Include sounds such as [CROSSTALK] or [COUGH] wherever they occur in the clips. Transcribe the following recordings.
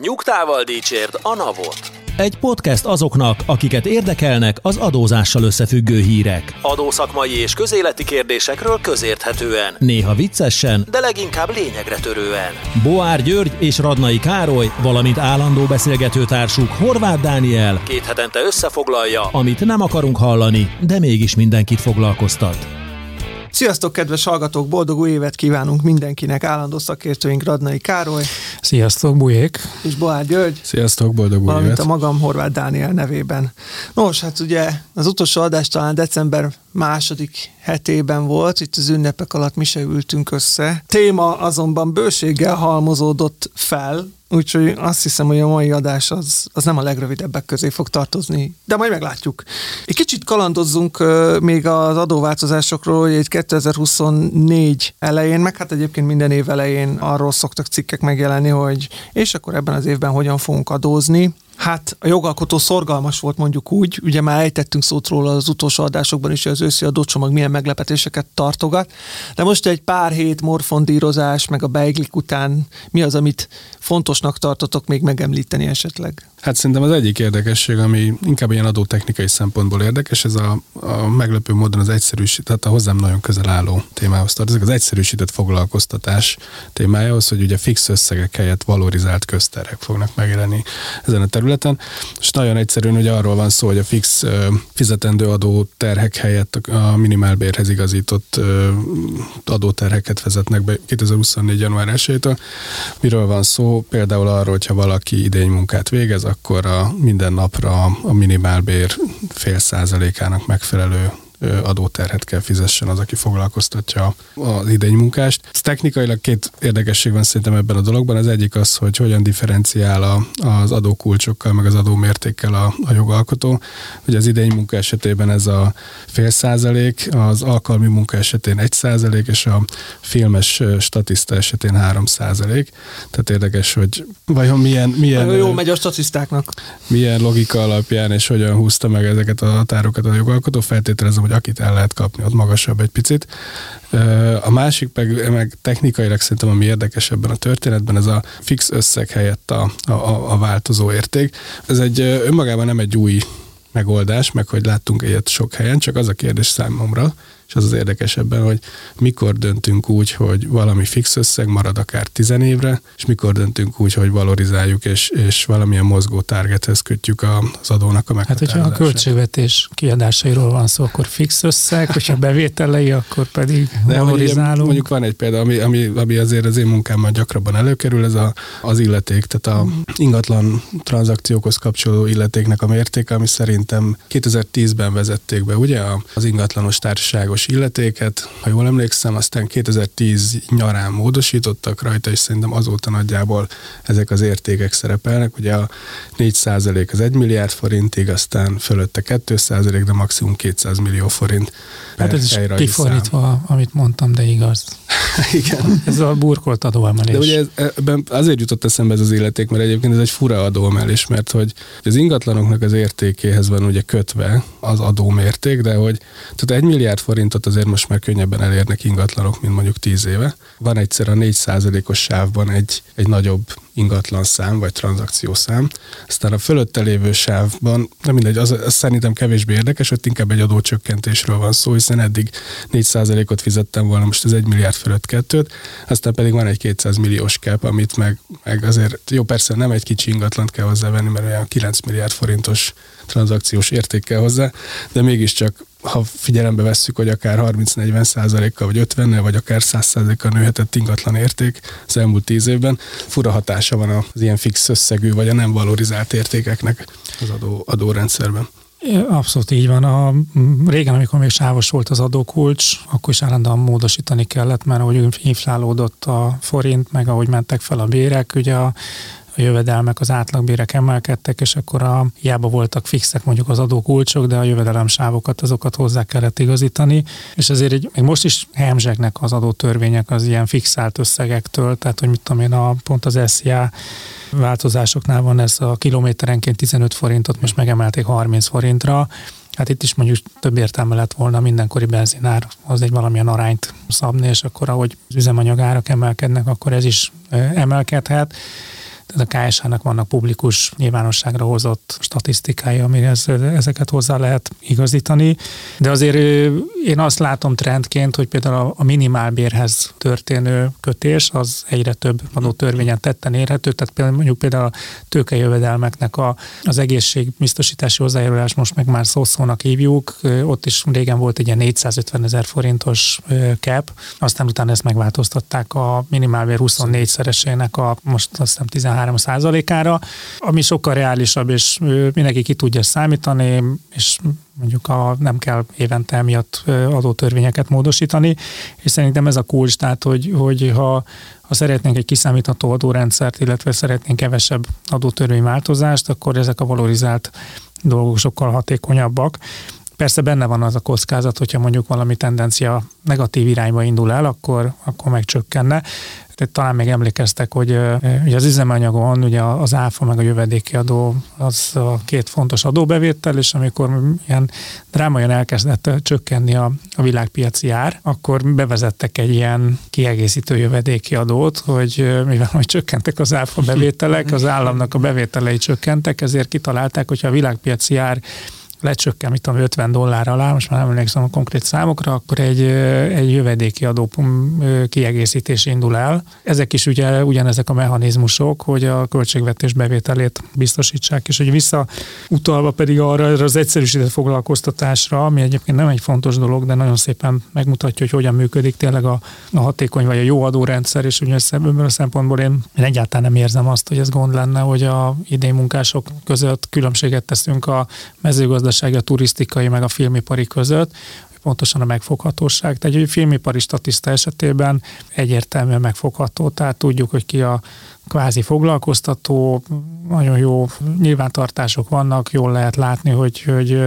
Nyugtával dícsérd a Navot. Egy podcast azoknak, akiket érdekelnek az adózással összefüggő hírek. Adószakmai és közéleti kérdésekről közérthetően. Néha viccesen, de leginkább lényegre törően. Boár György és Radnai Károly, valamint állandó beszélgetőtársuk Horváth Dániel, Két hetente összefoglalja, amit nem akarunk hallani, de mégis mindenkit foglalkoztat. Sziasztok, kedves hallgatók! Boldog új évet kívánunk mindenkinek! Állandó szakértőink Radnai Károly Sziasztok, Bujék! és Boár György, Sziasztok, boldog új valamint évet! a magam Horváth Dániel nevében. Nos, hát ugye az utolsó adás talán december második hetében volt, itt az ünnepek alatt mi se ültünk össze. Téma azonban bőséggel halmozódott fel, úgyhogy azt hiszem, hogy a mai adás az, az nem a legrövidebbek közé fog tartozni, de majd meglátjuk. Egy kicsit kalandozzunk ö, még az adóváltozásokról, hogy egy 2024 elején, meg hát egyébként minden év elején arról szoktak cikkek megjelenni, hogy és akkor ebben az évben hogyan fogunk adózni. Hát a jogalkotó szorgalmas volt mondjuk úgy, ugye már ejtettünk szót róla az utolsó adásokban is, hogy az őszi adócsomag milyen meglepetéseket tartogat, de most egy pár hét morfondírozás, meg a beiglik után mi az, amit fontosnak tartotok még megemlíteni esetleg? Hát szerintem az egyik érdekesség, ami inkább ilyen adótechnikai szempontból érdekes, ez a, a meglepő módon az egyszerűsített, tehát a hozzám nagyon közel álló témához tartozik, az egyszerűsített foglalkoztatás témájához, hogy ugye fix összegek helyett valorizált közterek fognak megjelenni ezen a területen. És nagyon egyszerűen ugye arról van szó, hogy a fix fizetendő adó terhek helyett a minimálbérhez igazított adóterheket vezetnek be 2024. január 1 Miről van szó? Például arról, hogyha valaki idény munkát végez, akkor a minden napra a minimálbér fél százalékának megfelelő adóterhet kell fizessen az, aki foglalkoztatja az idény munkást. Ez technikailag két érdekesség van szerintem ebben a dologban. Az egyik az, hogy hogyan differenciál a, az adókulcsokkal, meg az adómértékkel a, a jogalkotó. Ugye az idény munka esetében ez a fél százalék, az alkalmi munka esetén egy százalék, és a filmes statiszta esetén három százalék. Tehát érdekes, hogy vajon milyen, milyen, Nagyon jó megy a statisztáknak. milyen logika alapján és hogyan húzta meg ezeket a határokat a jogalkotó. Feltételezem, hogy akit el lehet kapni, ott magasabb egy picit. A másik meg, meg technikailag szerintem, ami érdekes ebben a történetben, ez a fix összeg helyett a, a, a- változó érték. Ez egy önmagában nem egy új megoldás, meg hogy láttunk ilyet sok helyen, csak az a kérdés számomra, és az az érdekesebben, hogy mikor döntünk úgy, hogy valami fix összeg marad akár tizenévre, és mikor döntünk úgy, hogy valorizáljuk, és, és valamilyen mozgó targethez kötjük az adónak a Hát, hogyha a meghatározását. költségvetés kiadásairól van szó, akkor fix összeg, hogyha bevételei, akkor pedig De ugye valorizálunk. mondjuk van egy példa, ami, ami, ami azért az én munkámmal gyakrabban előkerül, ez a, az illeték, tehát a ingatlan tranzakciókhoz kapcsolódó illetéknek a mértéke, ami szerintem 2010-ben vezették be, ugye, az ingatlanos társaságos illetéket, ha jól emlékszem, aztán 2010 nyarán módosítottak rajta, és szerintem azóta nagyjából ezek az értékek szerepelnek. Ugye a 4% az 1 milliárd forintig, aztán fölötte 2% de maximum 200 millió forint. Hát ez is helyrajzi szám. kifordítva, amit mondtam, de igaz. [LAUGHS] Igen. Ez a burkolt adóemelés. De ugye ez, ebben azért jutott eszembe ez az illeték, mert egyébként ez egy fura adóemelés, mert hogy az ingatlanoknak az értékéhez van ugye kötve az adómérték, de hogy tehát egy milliárd forintot azért most már könnyebben elérnek ingatlanok, mint mondjuk tíz éve. Van egyszer a 4%-os sávban egy, egy nagyobb ingatlan szám, vagy tranzakciószám, aztán a fölötte lévő sávban, nem mindegy, az, az szerintem kevésbé érdekes, ott inkább egy adócsökkentésről van szó, hiszen eddig 4%-ot fizettem volna, most ez 1 milliárd fölött kettőt, aztán pedig van egy 200 milliós cap, amit meg, meg azért, jó persze nem egy kicsi ingatlant kell hozzávenni, mert olyan 9 milliárd forintos tranzakciós érték kell hozzá, de mégiscsak ha figyelembe vesszük, hogy akár 30-40 százalékkal, vagy 50 vagy akár 100 százalékkal nőhetett ingatlan érték az elmúlt 10 évben, fura hatása van az ilyen fix összegű, vagy a nem valorizált értékeknek az adó, adórendszerben. Abszolút így van. A, régen, amikor még sávos volt az adókulcs, akkor is állandóan módosítani kellett, mert ahogy inflálódott a forint, meg ahogy mentek fel a bérek, ugye a a jövedelmek, az átlagbérek emelkedtek, és akkor a, hiába voltak fixek mondjuk az adókulcsok, de a jövedelemsávokat azokat hozzá kellett igazítani, és ezért egy, még most is hemzsegnek az adótörvények az ilyen fixált összegektől, tehát hogy mit tudom én, a, pont az SZIA változásoknál van ez a kilométerenként 15 forintot, most megemelték 30 forintra, Hát itt is mondjuk több értelme lett volna mindenkori benzinár, az egy valamilyen arányt szabni, és akkor ahogy az üzemanyagárak emelkednek, akkor ez is emelkedhet. Tehát a KSH-nak vannak publikus nyilvánosságra hozott statisztikái, amihez ezeket hozzá lehet igazítani. De azért én azt látom trendként, hogy például a minimálbérhez történő kötés az egyre több adótörvényen tetten érhető, tehát például mondjuk például a tőkejövedelmeknek a, az egészségbiztosítási hozzájárulás most meg már szószónak hívjuk, ott is régen volt egy ilyen 450 ezer forintos cap, aztán utána ezt megváltoztatták a minimálbér 24-szeresének a most azt hiszem 13 százalékára, ami sokkal reálisabb, és mindenki ki tudja számítani, és mondjuk a, nem kell évente emiatt adótörvényeket módosítani, és szerintem ez a kulcs, tehát hogy, hogy ha, ha szeretnénk egy kiszámítható adórendszert, illetve szeretnénk kevesebb adótörvényváltozást, akkor ezek a valorizált dolgok sokkal hatékonyabbak. Persze benne van az a kockázat, hogyha mondjuk valami tendencia negatív irányba indul el, akkor, akkor megcsökkenne. Tehát talán még emlékeztek, hogy ugye az üzemanyagon ugye az áfa meg a jövedéki adó az a két fontos adóbevétel, és amikor ilyen drámaian elkezdett csökkenni a, a világpiaci ár, akkor bevezettek egy ilyen kiegészítő jövedéki adót, hogy mivel hogy csökkentek az áfa bevételek, az államnak a bevételei csökkentek, ezért kitalálták, hogyha a világpiaci ár lecsökken, mit tudom, 50 dollár alá, most már nem emlékszem a konkrét számokra, akkor egy, egy jövedéki adó kiegészítés indul el. Ezek is ugye ugyanezek a mechanizmusok, hogy a költségvetés bevételét biztosítsák, és hogy vissza utalva pedig arra az egyszerűsített foglalkoztatásra, ami egyébként nem egy fontos dolog, de nagyon szépen megmutatja, hogy hogyan működik tényleg a, a hatékony vagy a jó adórendszer, és ugye ebből a szempontból én, én egyáltalán nem érzem azt, hogy ez gond lenne, hogy a idén munkások között különbséget teszünk a mezőgazdaság gazdasági, a turisztikai, meg a filmipari között, pontosan a megfoghatóság. Tehát egy filmipari statiszta esetében egyértelműen megfogható, tehát tudjuk, hogy ki a kvázi foglalkoztató, nagyon jó nyilvántartások vannak, jól lehet látni, hogy, hogy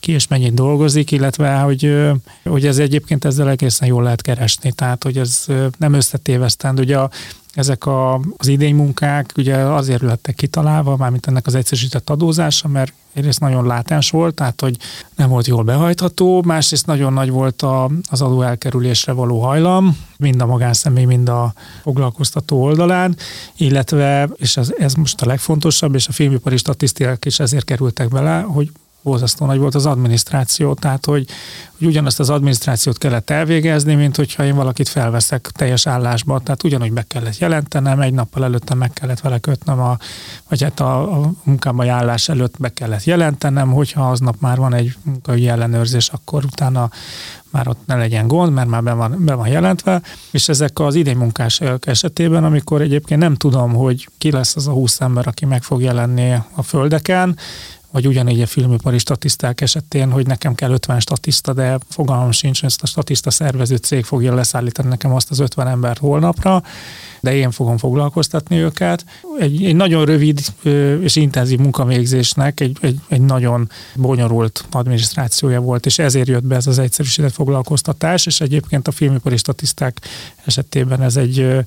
ki és mennyit dolgozik, illetve hogy, hogy ez egyébként ezzel egészen jól lehet keresni, tehát hogy ez nem összetévesztend. Ugye a ezek a, az idénymunkák ugye azért lettek kitalálva, mármint ennek az egyszerűsített adózása, mert egyrészt nagyon látás volt, tehát hogy nem volt jól behajtható, másrészt nagyon nagy volt a, az adó elkerülésre való hajlam, mind a magánszemély, mind a foglalkoztató oldalán, illetve, és ez, ez most a legfontosabb, és a filmipari statisztikák is ezért kerültek bele, hogy borzasztó nagy volt az adminisztráció, tehát hogy, hogy ugyanazt az adminisztrációt kellett elvégezni, mint hogyha én valakit felveszek teljes állásba, tehát ugyanúgy be kellett jelentenem, egy nappal előtte meg kellett vele kötnöm, a, vagy hát a, a munkába állás előtt be kellett jelentenem, hogyha aznap már van egy munkaügyi ellenőrzés, akkor utána már ott ne legyen gond, mert már be van, be van jelentve, és ezek az idénymunkás esetében, amikor egyébként nem tudom, hogy ki lesz az a 20 ember, aki meg fog jelenni a földeken, vagy ugyanígy a filmipari statiszták esetén, hogy nekem kell 50 statiszta, de fogalmam sincs, hogy ezt a statiszta szervező cég fogja leszállítani nekem azt az 50 embert holnapra, de én fogom foglalkoztatni őket. Egy, egy nagyon rövid és intenzív munkavégzésnek egy, egy, egy nagyon bonyolult adminisztrációja volt, és ezért jött be ez az egyszerűsített foglalkoztatás, és egyébként a filmipari statiszták esetében ez egy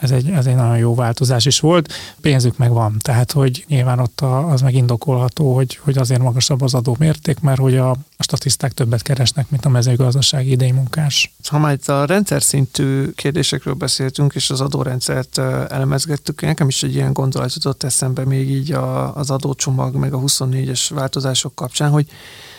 ez egy, ez egy nagyon jó változás is volt. Pénzük meg van, tehát hogy nyilván ott az meg indokolható, hogy, hogy azért magasabb az adó mérték, mert hogy a, a statiszták többet keresnek, mint a mezőgazdasági idei munkás. Ha már itt a rendszer szintű kérdésekről beszéltünk, és az adórendszert elemezgettük, nekem is egy ilyen gondolat jutott eszembe még így a, az adócsomag, meg a 24-es változások kapcsán, hogy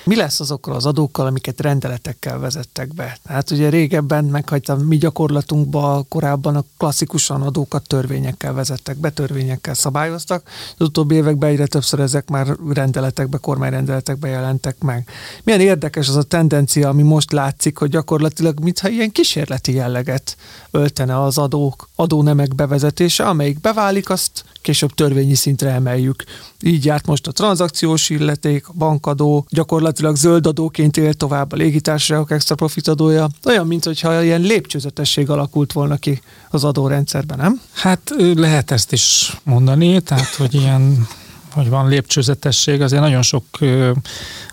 mi lesz azokkal az adókkal, amiket rendeletekkel vezettek be? Tehát ugye régebben, meghagytam mi gyakorlatunkban korábban a klasszikusan adókat törvényekkel vezettek be, törvényekkel szabályoztak. Az utóbbi években egyre többször ezek már rendeletekbe, kormányrendeletekbe jelentek meg. Milyen érdekes az a tendencia, ami most látszik, hogy gyakorlatilag mintha ilyen kísérleti jelleget öltene az adók, adónemek bevezetése, amelyik beválik, azt később törvényi szintre emeljük. Így járt most a tranzakciós illeték, a bankadó, gyakorlatilag zöld adóként él tovább a légitársaságok extra profit adója. Olyan, mint ilyen lépcsőzetesség alakult volna ki az adórendszerben, nem? Hát lehet ezt is mondani, tehát hogy ilyen hogy van lépcsőzetesség, azért nagyon sok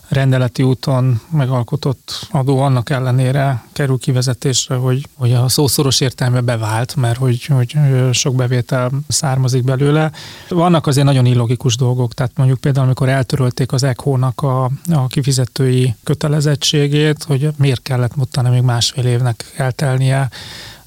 rendeleti úton megalkotott adó annak ellenére kerül kivezetésre, hogy, hogy a szószoros értelme bevált, mert hogy, hogy sok bevétel származik belőle. Vannak azért nagyon illogikus dolgok, tehát mondjuk például, amikor eltörölték az ECHO-nak a, a kifizetői kötelezettségét, hogy miért kellett utána még másfél évnek eltelnie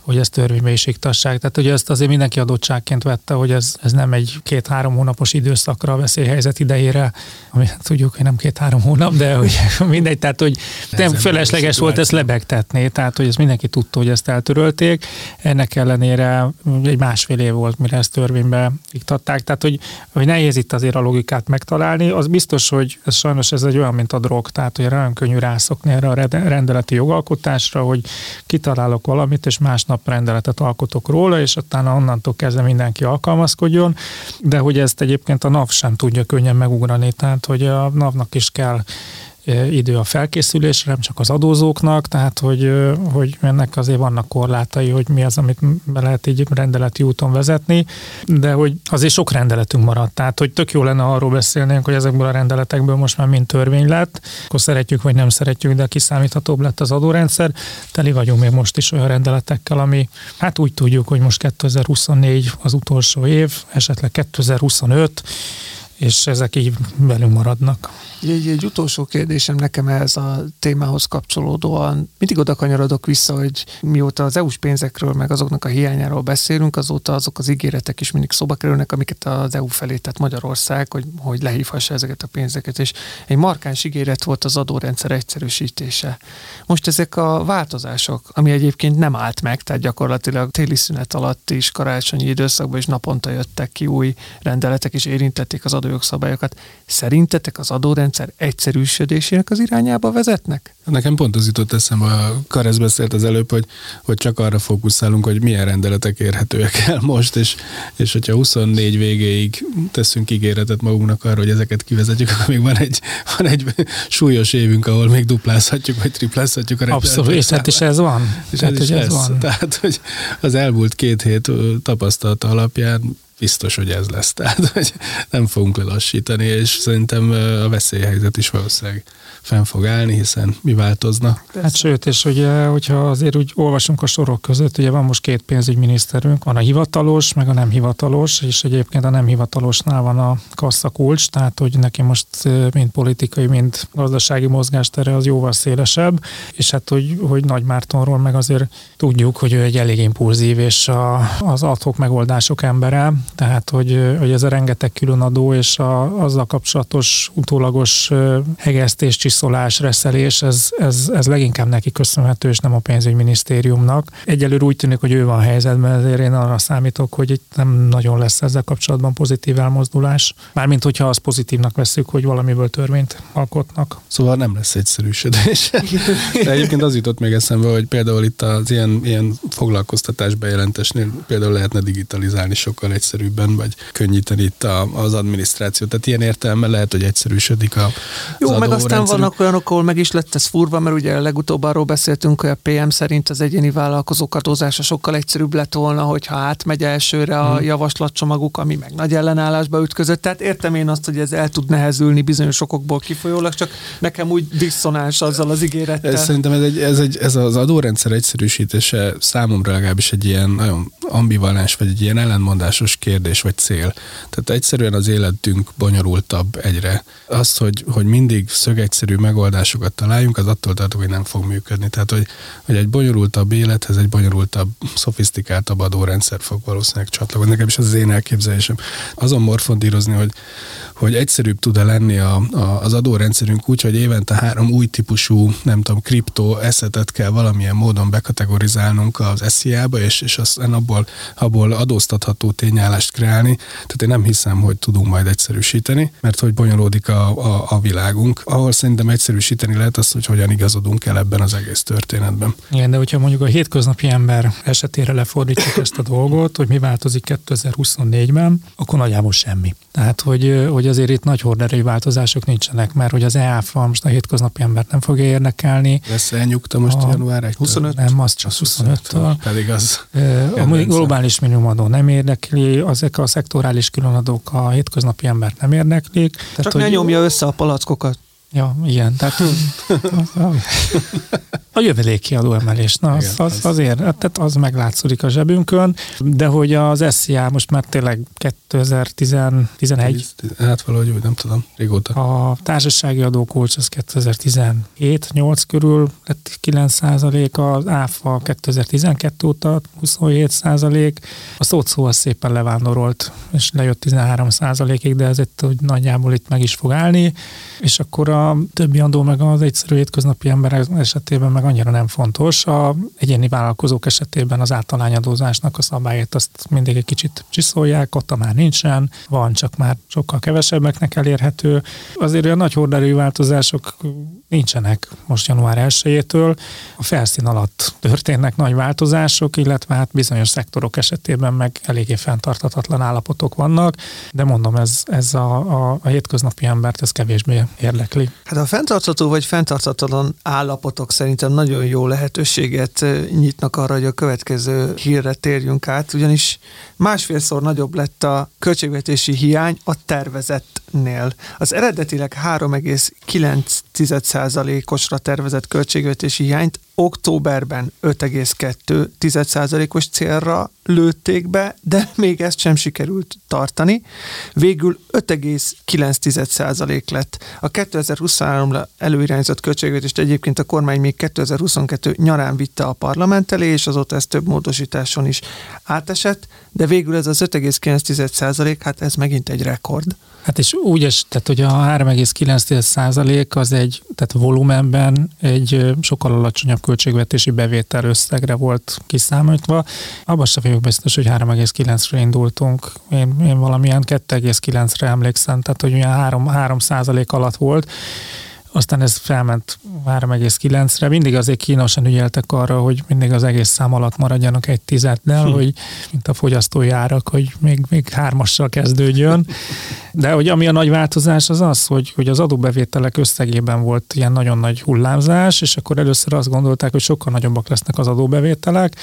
hogy ezt törvénybe is iktassák. Tehát ugye ezt azért mindenki adottságként vette, hogy ez, ez nem egy két-három hónapos időszakra a veszélyhelyzet idejére, ami hát tudjuk, hogy nem két-három hónap, de hogy [LAUGHS] mindegy, tehát hogy nem felesleges volt ezt lebegtetni, tehát hogy ez mindenki tudta, hogy ezt eltörölték. Ennek ellenére egy másfél év volt, mire ezt törvénybe iktatták, tehát hogy, hogy nehéz itt azért a logikát megtalálni. Az biztos, hogy ez sajnos ez egy olyan, mint a drog, tehát hogy nagyon könnyű rászokni erre a rendeleti jogalkotásra, hogy kitalálok valamit, és másnap rendeletet alkotok róla, és utána onnantól kezdve mindenki alkalmazkodjon, de hogy ezt egyébként a NAV sem tudja könnyen megugrani, tehát hogy a NAV-nak is kell idő a felkészülésre, nem csak az adózóknak, tehát hogy, hogy ennek azért vannak korlátai, hogy mi az, amit be lehet így rendeleti úton vezetni, de hogy azért sok rendeletünk maradt, tehát hogy tök jó lenne arról beszélnénk, hogy ezekből a rendeletekből most már mind törvény lett, akkor szeretjük vagy nem szeretjük, de kiszámíthatóbb lett az adórendszer. Teli vagyunk még most is olyan rendeletekkel, ami hát úgy tudjuk, hogy most 2024 az utolsó év, esetleg 2025, és ezek így velünk maradnak. Egy, egy utolsó kérdésem nekem ehhez a témához kapcsolódóan. Mindig oda kanyarodok vissza, hogy mióta az EU-s pénzekről, meg azoknak a hiányáról beszélünk, azóta azok az ígéretek is mindig szóba kerülnek, amiket az EU felé tett Magyarország, hogy, hogy lehívhassa ezeket a pénzeket. És egy markáns ígéret volt az adórendszer egyszerűsítése. Most ezek a változások, ami egyébként nem állt meg, tehát gyakorlatilag téli szünet alatt is, karácsonyi időszakban is naponta jöttek ki új rendeletek, és érintették az adójogszabályokat. Szerintetek az adórendszer rendszer egyszerűsödésének az irányába vezetnek? Nekem pont az jutott eszembe, a Karesz beszélt az előbb, hogy, hogy csak arra fókuszálunk, hogy milyen rendeletek érhetőek el most, és, és hogyha 24 végéig teszünk ígéretet magunknak arra, hogy ezeket kivezetjük, akkor még van egy, van egy súlyos évünk, ahol még duplázhatjuk, vagy triplázhatjuk a Abszolút, és hát is ez van. És tehát, ez is ez van. Tehát, hogy az elmúlt két hét tapasztalata alapján biztos, hogy ez lesz. [LAUGHS] Tehát, hogy nem fogunk lelassítani, és szerintem a veszélyhelyzet is valószínűleg fenn fog állni, hiszen mi változna. Hát sőt, és ugye, hogyha azért úgy olvasunk a sorok között, ugye van most két pénzügyminiszterünk, van a hivatalos, meg a nem hivatalos, és egyébként a nem hivatalosnál van a kulcs, tehát hogy neki most mind politikai, mind gazdasági mozgástere az jóval szélesebb, és hát hogy, hogy Nagy Mártonról meg azért tudjuk, hogy ő egy elég impulzív és a, az adhok megoldások embere, tehát hogy, hogy ez a rengeteg különadó és a, azzal kapcsolatos utólagos hegesztés, csiszolás, reszelés, ez, ez, ez leginkább neki köszönhető, és nem a pénzügyminisztériumnak. Egyelőre úgy tűnik, hogy ő van helyzetben, ezért én arra számítok, hogy itt nem nagyon lesz ezzel kapcsolatban pozitív elmozdulás. Mármint, hogyha azt pozitívnak veszük, hogy valamiből törvényt alkotnak. Szóval nem lesz egyszerűsödés. De egyébként az jutott még eszembe, hogy például itt az ilyen, ilyen foglalkoztatás bejelentésnél például lehetne digitalizálni sokkal egyszerűbben, vagy könnyíteni itt a, az adminisztrációt. Tehát ilyen értelme lehet, hogy egyszerűsödik a Jó, meg aztán vannak olyanok, ahol meg is lett ez furva, mert ugye legutóbb arról beszéltünk, hogy a PM szerint az egyéni vállalkozók adózása sokkal egyszerűbb lett volna, hogyha átmegy elsőre a hmm. javaslatcsomaguk, ami meg nagy ellenállásba ütközött. Tehát értem én azt, hogy ez el tud nehezülni bizonyos okokból kifolyólag, csak nekem úgy diszonáns azzal az ígérettel. Ez, szerintem ez, egy, ez, egy, ez az adórendszer egyszerűsítése számomra legalábbis egy ilyen nagyon ambivalens, vagy egy ilyen ellenmondásos kérdés vagy cél. Tehát egyszerűen az életünk bonyolultabb egyre. Azt, hogy, hogy mindig szögegyszerű megoldásokat találjunk, az attól tartok, hogy nem fog működni. Tehát, hogy, hogy egy bonyolultabb élethez egy bonyolultabb, szofisztikáltabb adórendszer fog valószínűleg csatlakozni. Nekem is az, az én elképzelésem. Azon morfondírozni, hogy, hogy egyszerűbb tud-e lenni a, a, az adórendszerünk úgy, hogy évente három új típusú, nem tudom, kriptó eszetet kell valamilyen módon bekategorizálnunk az SZIA-ba, és, és aztán abból, abból adóztatható tényállást kreálni. Tehát én nem hiszem, hogy tudunk majd egyszerűsíteni, mert hogy bonyolódik a, a, a világunk. Ahol szerintem egyszerűsíteni lehet az, hogy hogyan igazodunk el ebben az egész történetben. Igen, de hogyha mondjuk a hétköznapi ember esetére lefordítjuk ezt a dolgot, hogy mi változik 2024-ben, akkor nagyjából semmi. Tehát, hogy, hogy azért itt nagy horderejű változások nincsenek, mert hogy az EÁFA most a hétköznapi embert nem fogja érdekelni. Lesz elnyugta most a, január 1 25? Nem, az csak 25-től. Pedig az. A globális minimumadó nem érdekli, ezek a szektorális különadók a hétköznapi embert nem érdeklik. Tehát, csak hogy, ne nyomja össze a palackokat. Ja, igen. Tehát, [LAUGHS] A jöveléki adóemelés, na az, az, azért, hát tehát az meglátszódik a zsebünkön, de hogy az SZIA most már tényleg 2011. Hát valahogy úgy, nem tudom, régóta. A társasági adókulcs az 2017-8 körül lett 9 százalék, az ÁFA 2012 óta 27 százalék, a szótszó az szépen levándorolt, és lejött 13 százalékig, de ez itt hogy nagyjából itt meg is fog állni, és akkor a többi adó meg az egyszerű hétköznapi emberek esetében meg annyira nem fontos. A egyéni vállalkozók esetében az általányadózásnak a szabályát azt mindig egy kicsit csiszolják, ott már nincsen, van, csak már sokkal kevesebbeknek elérhető. Azért olyan nagy horderejű változások nincsenek most január 1-től. A felszín alatt történnek nagy változások, illetve hát bizonyos szektorok esetében meg eléggé fenntartatatlan állapotok vannak, de mondom, ez, ez a, a, a hétköznapi embert ez kevésbé érdekli. Hát a fenntartható vagy fenntarthatatlan állapotok szerintem nagyon jó lehetőséget nyitnak arra, hogy a következő hírre térjünk át, ugyanis másfélszor nagyobb lett a költségvetési hiány a tervezettnél. Az eredetileg 3,9%-osra tervezett költségvetési hiányt októberben 5,2%-os célra lőtték be, de még ezt sem sikerült tartani. Végül 5,9% lett. A 2023-ra előirányzott költségvetést egyébként a kormány még 2022 nyarán vitte a parlament elé, és azóta ez több módosításon is átesett, de végül ez az 5,9% hát ez megint egy rekord. Hát és úgy is, tehát hogy a 3,9% az egy, tehát volumenben egy sokkal alacsonyabb költségvetési bevétel összegre volt kiszámítva. Abban sem vagyok biztos, hogy 3,9-re indultunk. Én, én valamilyen 2,9-re emlékszem, tehát hogy olyan 3, 3 alatt volt aztán ez felment 3,9-re. Mindig azért kínosan ügyeltek arra, hogy mindig az egész szám alatt maradjanak egy tizeddel, hm. hogy mint a fogyasztói árak, hogy még, még hármassal kezdődjön. De hogy ami a nagy változás az az, hogy, hogy az adóbevételek összegében volt ilyen nagyon nagy hullámzás, és akkor először azt gondolták, hogy sokkal nagyobbak lesznek az adóbevételek,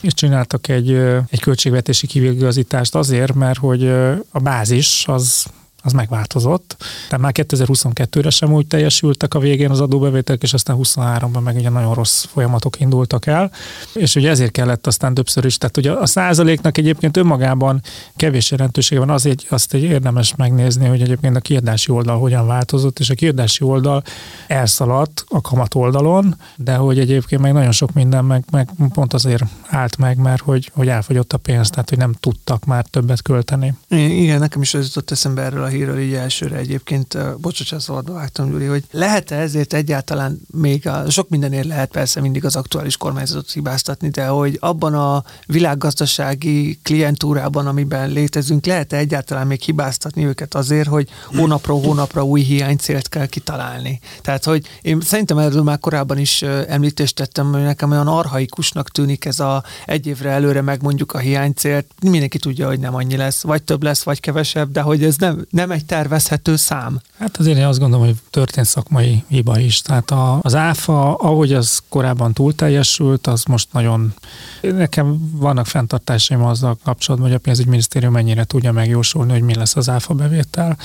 és csináltak egy, egy költségvetési kivigazítást azért, mert hogy a bázis az az megváltozott. Tehát már 2022-re sem úgy teljesültek a végén az adóbevételek, és aztán 23-ban meg ugye nagyon rossz folyamatok indultak el, és ugye ezért kellett aztán többször is. Tehát ugye a százaléknak egyébként önmagában kevés jelentősége van, azért azt egy érdemes megnézni, hogy egyébként a kiadási oldal hogyan változott, és a kiadási oldal elszaladt a kamat oldalon, de hogy egyébként meg nagyon sok minden meg, meg pont azért állt meg, mert hogy, hogy elfogyott a pénz, tehát hogy nem tudtak már többet költeni. Igen, nekem is ez jutott eszembe erről a hírről így elsőre egyébként, bocsánat, szabadba vágtam, Gyuri, hogy lehet-e ezért egyáltalán még a, sok mindenért lehet persze mindig az aktuális kormányzatot hibáztatni, de hogy abban a világgazdasági klientúrában, amiben létezünk, lehet-e egyáltalán még hibáztatni őket azért, hogy hónapról hónapra új hiánycélt kell kitalálni. Tehát, hogy én szerintem erről már korábban is említést tettem, hogy nekem olyan arhaikusnak tűnik ez a egy évre előre megmondjuk a hiánycélt. Mindenki tudja, hogy nem annyi lesz, vagy több lesz, vagy kevesebb, de hogy ez nem, nem egy tervezhető szám. Hát azért én azt gondolom, hogy történt szakmai hiba is. Tehát a, az áfa, ahogy az korábban túl teljesült, az most nagyon... Nekem vannak fenntartásaim azzal kapcsolatban, hogy a pénzügyminisztérium mennyire tudja megjósolni, hogy mi lesz az áfa bevétel.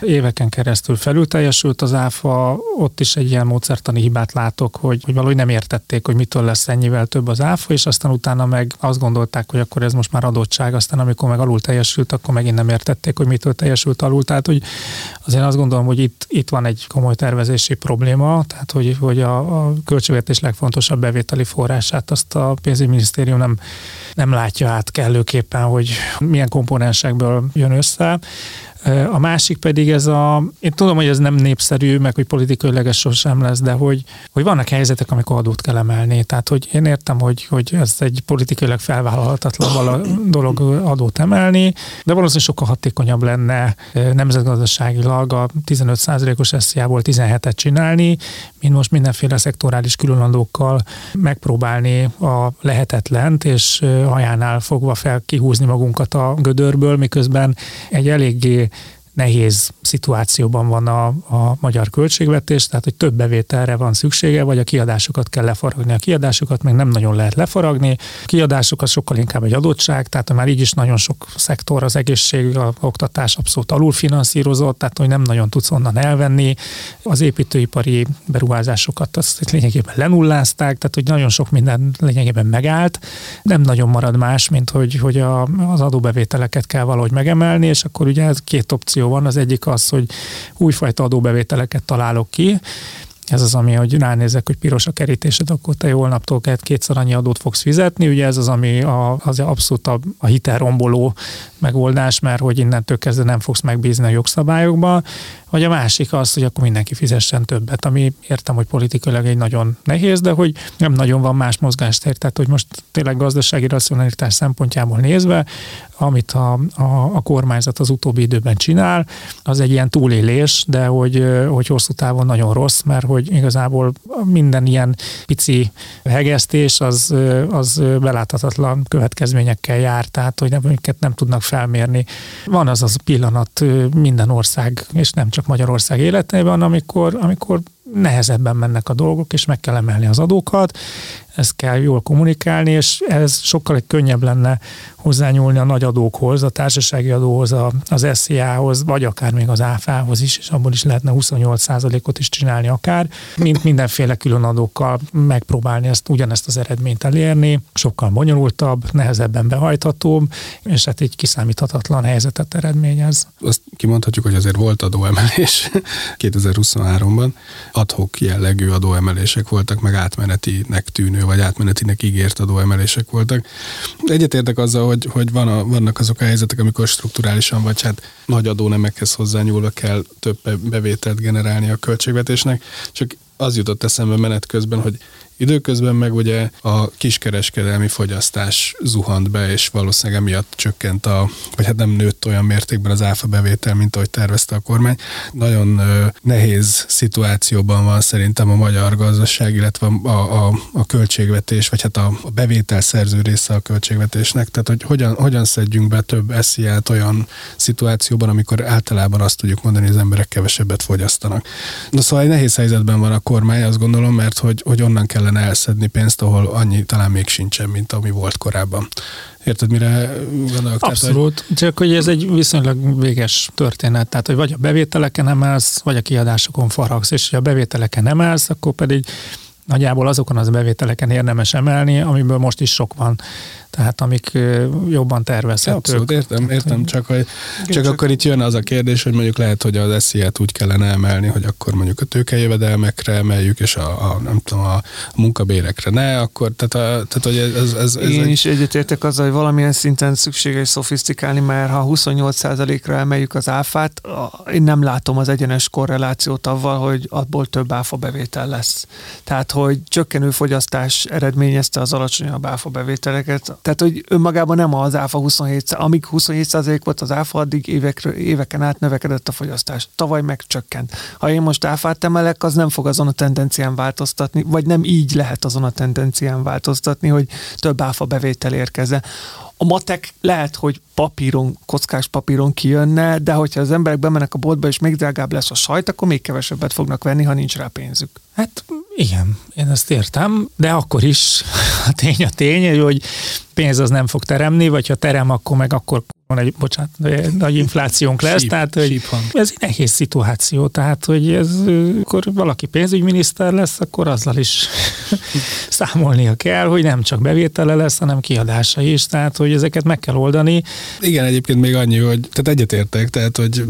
Éveken keresztül felül teljesült az áfa, ott is egy ilyen módszertani hibát látok, hogy, hogy valahogy nem értették, hogy mitől lesz ennyivel több az áfa, és aztán utána meg azt gondolták, hogy akkor ez most már adottság, aztán amikor meg alul teljesült, akkor megint nem értették, hogy mitől teljesült alul. Tehát, hogy azért azt gondolom, hogy itt, itt van egy komoly tervezési probléma, tehát hogy, hogy a, a költségvetés legfontosabb bevételi forrását azt a pénzügyminisztérium nem, nem látja át kellőképpen, hogy milyen komponensekből jön össze. A másik pedig ez a, én tudom, hogy ez nem népszerű, meg hogy politikailag ez sosem lesz, de hogy, hogy vannak helyzetek, amikor adót kell emelni. Tehát, hogy én értem, hogy, hogy ez egy politikailag felvállalhatatlan dolog adót emelni, de valószínűleg sokkal hatékonyabb lenne nemzetgazdaságilag a 15%-os SZIA-ból 17-et csinálni, mint most mindenféle szektorális különadókkal megpróbálni a lehetetlent, és hajánál fogva fel kihúzni magunkat a gödörből, miközben egy eléggé nehéz szituációban van a, a magyar költségvetés, tehát hogy több bevételre van szüksége, vagy a kiadásokat kell lefaragni. A kiadásokat meg nem nagyon lehet lefaragni, a kiadásokat sokkal inkább egy adottság, tehát már így is nagyon sok szektor, az egészség, a oktatás abszolút alulfinanszírozott, tehát hogy nem nagyon tudsz onnan elvenni. Az építőipari beruházásokat azt lényegében lenullázták, tehát hogy nagyon sok minden lényegében megállt. Nem nagyon marad más, mint hogy, hogy a, az adóbevételeket kell valahogy megemelni, és akkor ugye ez két opció van. Az egyik az, hogy újfajta adóbevételeket találok ki, ez az, ami, hogy ránézek, hogy piros a kerítésed, akkor te jó naptól kellett kétszer annyi adót fogsz fizetni. Ugye ez az, ami a, az abszolút a, a hitelromboló megoldás, mert hogy innentől kezdve nem fogsz megbízni a jogszabályokba. Vagy a másik az, hogy akkor mindenki fizessen többet, ami értem, hogy politikailag egy nagyon nehéz, de hogy nem nagyon van más mozgástér. Tehát, hogy most tényleg gazdasági racionalitás szempontjából nézve, amit a, a, a kormányzat az utóbbi időben csinál, az egy ilyen túlélés, de hogy, hogy hosszú távon nagyon rossz, mert hogy igazából minden ilyen pici hegesztés az, az beláthatatlan következményekkel jár, tehát hogy nem, nem tudnak felmérni. Van az az pillanat minden ország, és nem csak Magyarország életében, amikor, amikor nehezebben mennek a dolgok, és meg kell emelni az adókat, ezt kell jól kommunikálni, és ez sokkal könnyebb lenne hozzányúlni a nagy adókhoz, a társasági adóhoz, a, az SZIA-hoz, vagy akár még az áfához is, és abból is lehetne 28%-ot is csinálni akár, mint mindenféle külön adókkal megpróbálni ezt, ugyanezt az eredményt elérni, sokkal bonyolultabb, nehezebben behajthatóbb, és hát így kiszámíthatatlan helyzetet eredményez. Azt kimondhatjuk, hogy azért volt adóemelés [LAUGHS] 2023-ban, adhok jellegű adóemelések voltak, meg átmenetinek tűnő, vagy átmenetinek ígért adóemelések voltak. Egyetértek azzal, hogy, hogy van a, vannak azok a helyzetek, amikor strukturálisan, vagy hát nagy adónemekhez hozzányúlva kell több bevételt generálni a költségvetésnek, csak az jutott eszembe menet közben, hogy Időközben meg ugye a kiskereskedelmi fogyasztás zuhant be, és valószínűleg emiatt csökkent a, vagy hát nem nőtt olyan mértékben az áfa bevétel, mint ahogy tervezte a kormány. Nagyon ö, nehéz szituációban van szerintem a magyar gazdaság, illetve a, a, a költségvetés, vagy hát a, a bevétel szerző része a költségvetésnek. Tehát, hogy hogyan, hogyan szedjünk be több esziát olyan szituációban, amikor általában azt tudjuk mondani, hogy az emberek kevesebbet fogyasztanak. Na szóval egy nehéz helyzetben van a kormány, azt gondolom, mert hogy, hogy onnan kell kellene elszedni pénzt, ahol annyi talán még sincsen, mint ami volt korábban. Érted, mire gondolok? Abszolút, Tehát, hogy... csak hogy ez egy viszonylag véges történet, tehát hogy vagy a bevételeken emelsz, vagy a kiadásokon faragsz, és ha a bevételeken emelsz, akkor pedig nagyjából azokon az bevételeken érdemes emelni, amiből most is sok van tehát amik jobban tervezhetők. Abszolút, értem, értem, csak, hogy, csak, csak akkor itt jön az a kérdés, hogy mondjuk lehet, hogy az esziát úgy kellene emelni, hogy akkor mondjuk a tőkejövedelmekre emeljük, és a, a nem tudom, a munkabérekre ne, akkor, tehát, a, tehát hogy ez, ez, ez Én egy... is egyetértek azzal, hogy valamilyen szinten szükséges szofisztikálni, mert ha 28%-ra emeljük az áfát, én nem látom az egyenes korrelációt avval, hogy abból több áfa bevétel lesz. Tehát, hogy csökkenő fogyasztás eredményezte az alacsonyabb áfa bevételeket, tehát, hogy önmagában nem az áfa 27, amíg 27 volt az áfa, addig évekről, éveken át növekedett a fogyasztás. Tavaly megcsökkent. Ha én most áfát emelek, az nem fog azon a tendencián változtatni, vagy nem így lehet azon a tendencián változtatni, hogy több áfa bevétel érkezze. A matek lehet, hogy papíron, kockás papíron kijönne, de hogyha az emberek bemennek a boltba, és még drágább lesz a sajt, akkor még kevesebbet fognak venni, ha nincs rá pénzük. Hát igen, én ezt értem, de akkor is [LAUGHS] a tény a tény, hogy pénz az nem fog teremni, vagy ha terem, akkor meg akkor van egy, bocsánat, nagy inflációnk lesz, síp, tehát hogy ez egy nehéz szituáció, tehát hogy ez, akkor valaki pénzügyminiszter lesz, akkor azzal is [LAUGHS] számolnia kell, hogy nem csak bevétele lesz, hanem kiadása is, tehát hogy ezeket meg kell oldani. Igen, egyébként még annyi, hogy tehát egyetértek, tehát hogy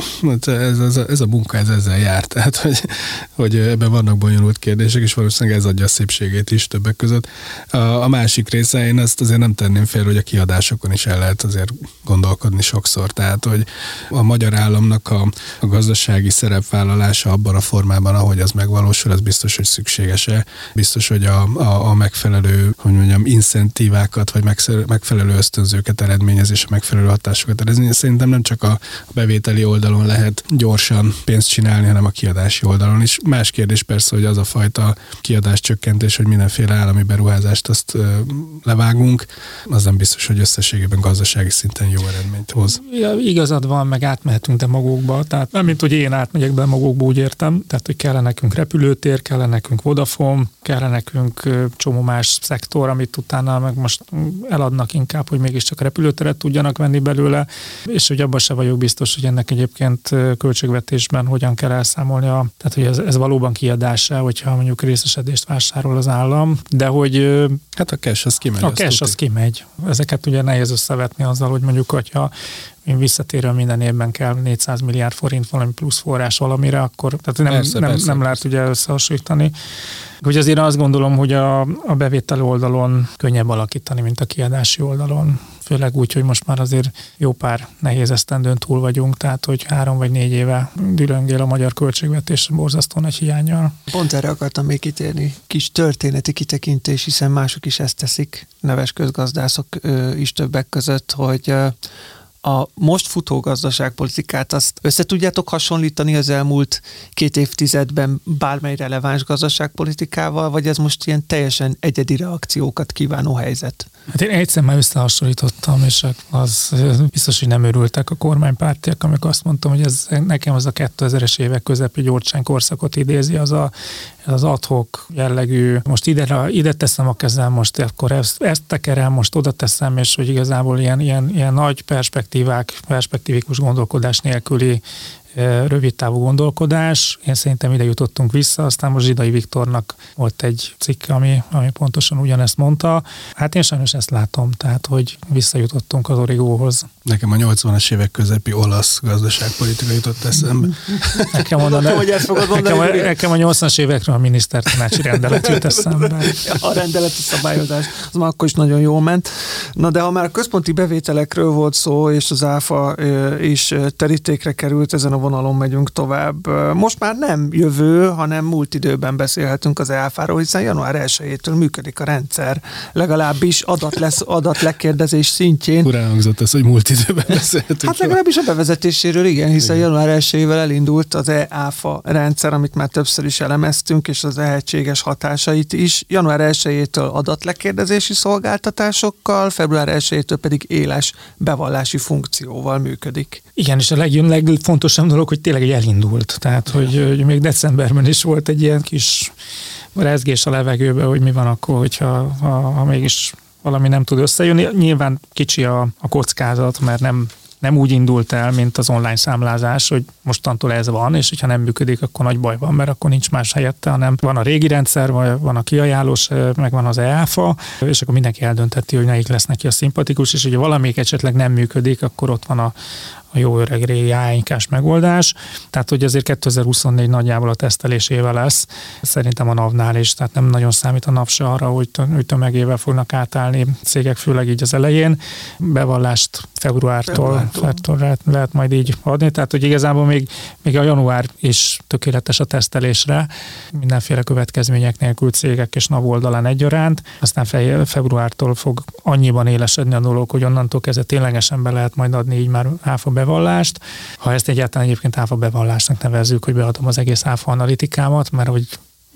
ez, ez, ez a munka ez ezzel jár, tehát hogy, hogy ebben vannak bonyolult kérdések, és valószínűleg ez adja a szépségét is többek között. A, a másik része, én ezt azért nem tenném fél, hogy a kiadásokon is el lehet azért gondolkodni sokszor, tehát hogy a magyar államnak a, a gazdasági szerepvállalása abban a formában, ahogy az megvalósul, az biztos, hogy szükséges-e, biztos, hogy a, a, a megfelelő, hogy mondjam, incentívákat, vagy megfelelő ösztönzőket eredményez, és a megfelelő hatásokat eredményez. Szerintem nem csak a bevételi oldalon lehet gyorsan pénzt csinálni, hanem a kiadási oldalon is. Más kérdés persze, hogy az a fajta kiadás csökkentés, hogy mindenféle állami beruházást azt levágunk, az nem biztos, hogy összességében gazdasági szinten jó eredmény. Eredményt hoz. Ja, igazad van, meg átmehetünk demagógba, tehát nem mint hogy én átmegyek demagógba, úgy értem, tehát hogy kellene nekünk repülőtér, kellene nekünk Vodafone, kellene nekünk csomó más szektor, amit utána meg most eladnak inkább, hogy mégiscsak repülőteret tudjanak venni belőle, és hogy abban se vagyok biztos, hogy ennek egyébként költségvetésben hogyan kell elszámolni, a, tehát hogy ez, ez valóban kiadása, hogyha mondjuk részesedést vásárol az állam, de hogy Hát a cash az kimegy. A cash az kimegy. Ezeket ugye nehéz összevetni azzal, hogy mondjuk, hogyha én visszatérő minden évben kell 400 milliárd forint valami plusz forrás valamire, akkor tehát nem, persze, nem, persze, nem lehet ugye összehasonlítani. Hogy azért azt gondolom, hogy a, a bevétel oldalon könnyebb alakítani, mint a kiadási oldalon. Főleg úgy, hogy most már azért jó pár nehéz esztendőn túl vagyunk, tehát hogy három vagy négy éve dülöngél a magyar költségvetés borzasztó nagy hiányjal. Pont erre akartam még kitérni. Kis történeti kitekintés, hiszen mások is ezt teszik, neves közgazdászok is többek között, hogy a most futó gazdaságpolitikát azt össze tudjátok hasonlítani az elmúlt két évtizedben bármely releváns gazdaságpolitikával, vagy ez most ilyen teljesen egyedi reakciókat kívánó helyzet? Hát én egyszer már összehasonlítottam, és az biztos, hogy nem örültek a kormánypártiak, amikor azt mondtam, hogy ez nekem az a 2000-es évek közepi gyorsány korszakot idézi, az a, az adhok jellegű, most ide, ide teszem a kezem, most akkor ezt, ezt tekerem, most oda teszem, és hogy igazából ilyen, ilyen, ilyen nagy perspektívák, perspektívikus gondolkodás nélküli rövid távú gondolkodás. Én szerintem ide jutottunk vissza, aztán most Zsidai Viktornak volt egy cikk, ami, ami pontosan ugyanezt mondta. Hát én sajnos ezt látom, tehát hogy visszajutottunk az origóhoz. Nekem a 80-as évek közepi olasz gazdaságpolitika jutott eszembe. Nekem, mondani, hogy ezt fogod mondani, nekem, nekem a 80-as évekről a minisztertanácsi rendelet jut eszembe. A rendeleti szabályozás, az már akkor is nagyon jól ment. Na de ha már a központi bevételekről volt szó, és az áfa is terítékre került ezen a vonalon megyünk tovább. Most már nem jövő, hanem múlt időben beszélhetünk az EAFáról, hiszen január 1-től működik a rendszer, legalábbis adat lesz, adat lekérdezés szintjén. Urán hangzott ez, hogy múlt időben beszélhetünk. Hát legalábbis a bevezetéséről igen, hiszen igen. január 1 elindult az EAFA rendszer, amit már többször is elemeztünk, és az lehetséges hatásait is. Január 1-től adatlekérdezési szolgáltatásokkal, február 1-től pedig éles bevallási funkcióval működik. Igen, és a legjön legfontosabb dolog, hogy tényleg elindult. Tehát, hogy, hogy még decemberben is volt egy ilyen kis rezgés a levegőbe, hogy mi van akkor, hogyha ha, ha mégis valami nem tud összejönni. Nyilván kicsi a, a kockázat, mert nem nem úgy indult el, mint az online számlázás, hogy mostantól ez van, és hogyha nem működik, akkor nagy baj van, mert akkor nincs más helyette, hanem van a régi rendszer, van a kiajánlós, meg van az EAFA, és akkor mindenki eldönteti, hogy melyik lesz neki a szimpatikus, és hogyha valamelyik esetleg nem működik, akkor ott van a, a jó öreg régi áinkás megoldás. Tehát, hogy azért 2024 nagyjából a tesztelésével lesz, szerintem a NAV-nál is, tehát nem nagyon számít a NAV se arra, hogy, hogy tömegével fognak átállni cégek, főleg így az elején. Bevallást februártól, februártól lehet, lehet majd így adni, tehát hogy igazából még, még a január is tökéletes a tesztelésre, mindenféle következmények nélkül cégek és NAV oldalán egyaránt, aztán fe, februártól fog annyiban élesedni a dolog, hogy onnantól kezdve ténylegesen be lehet majd adni így már áfa bevallást. Ha ezt egyáltalán egyébként áfa bevallásnak nevezzük, hogy beadom az egész áfa analitikámat, mert hogy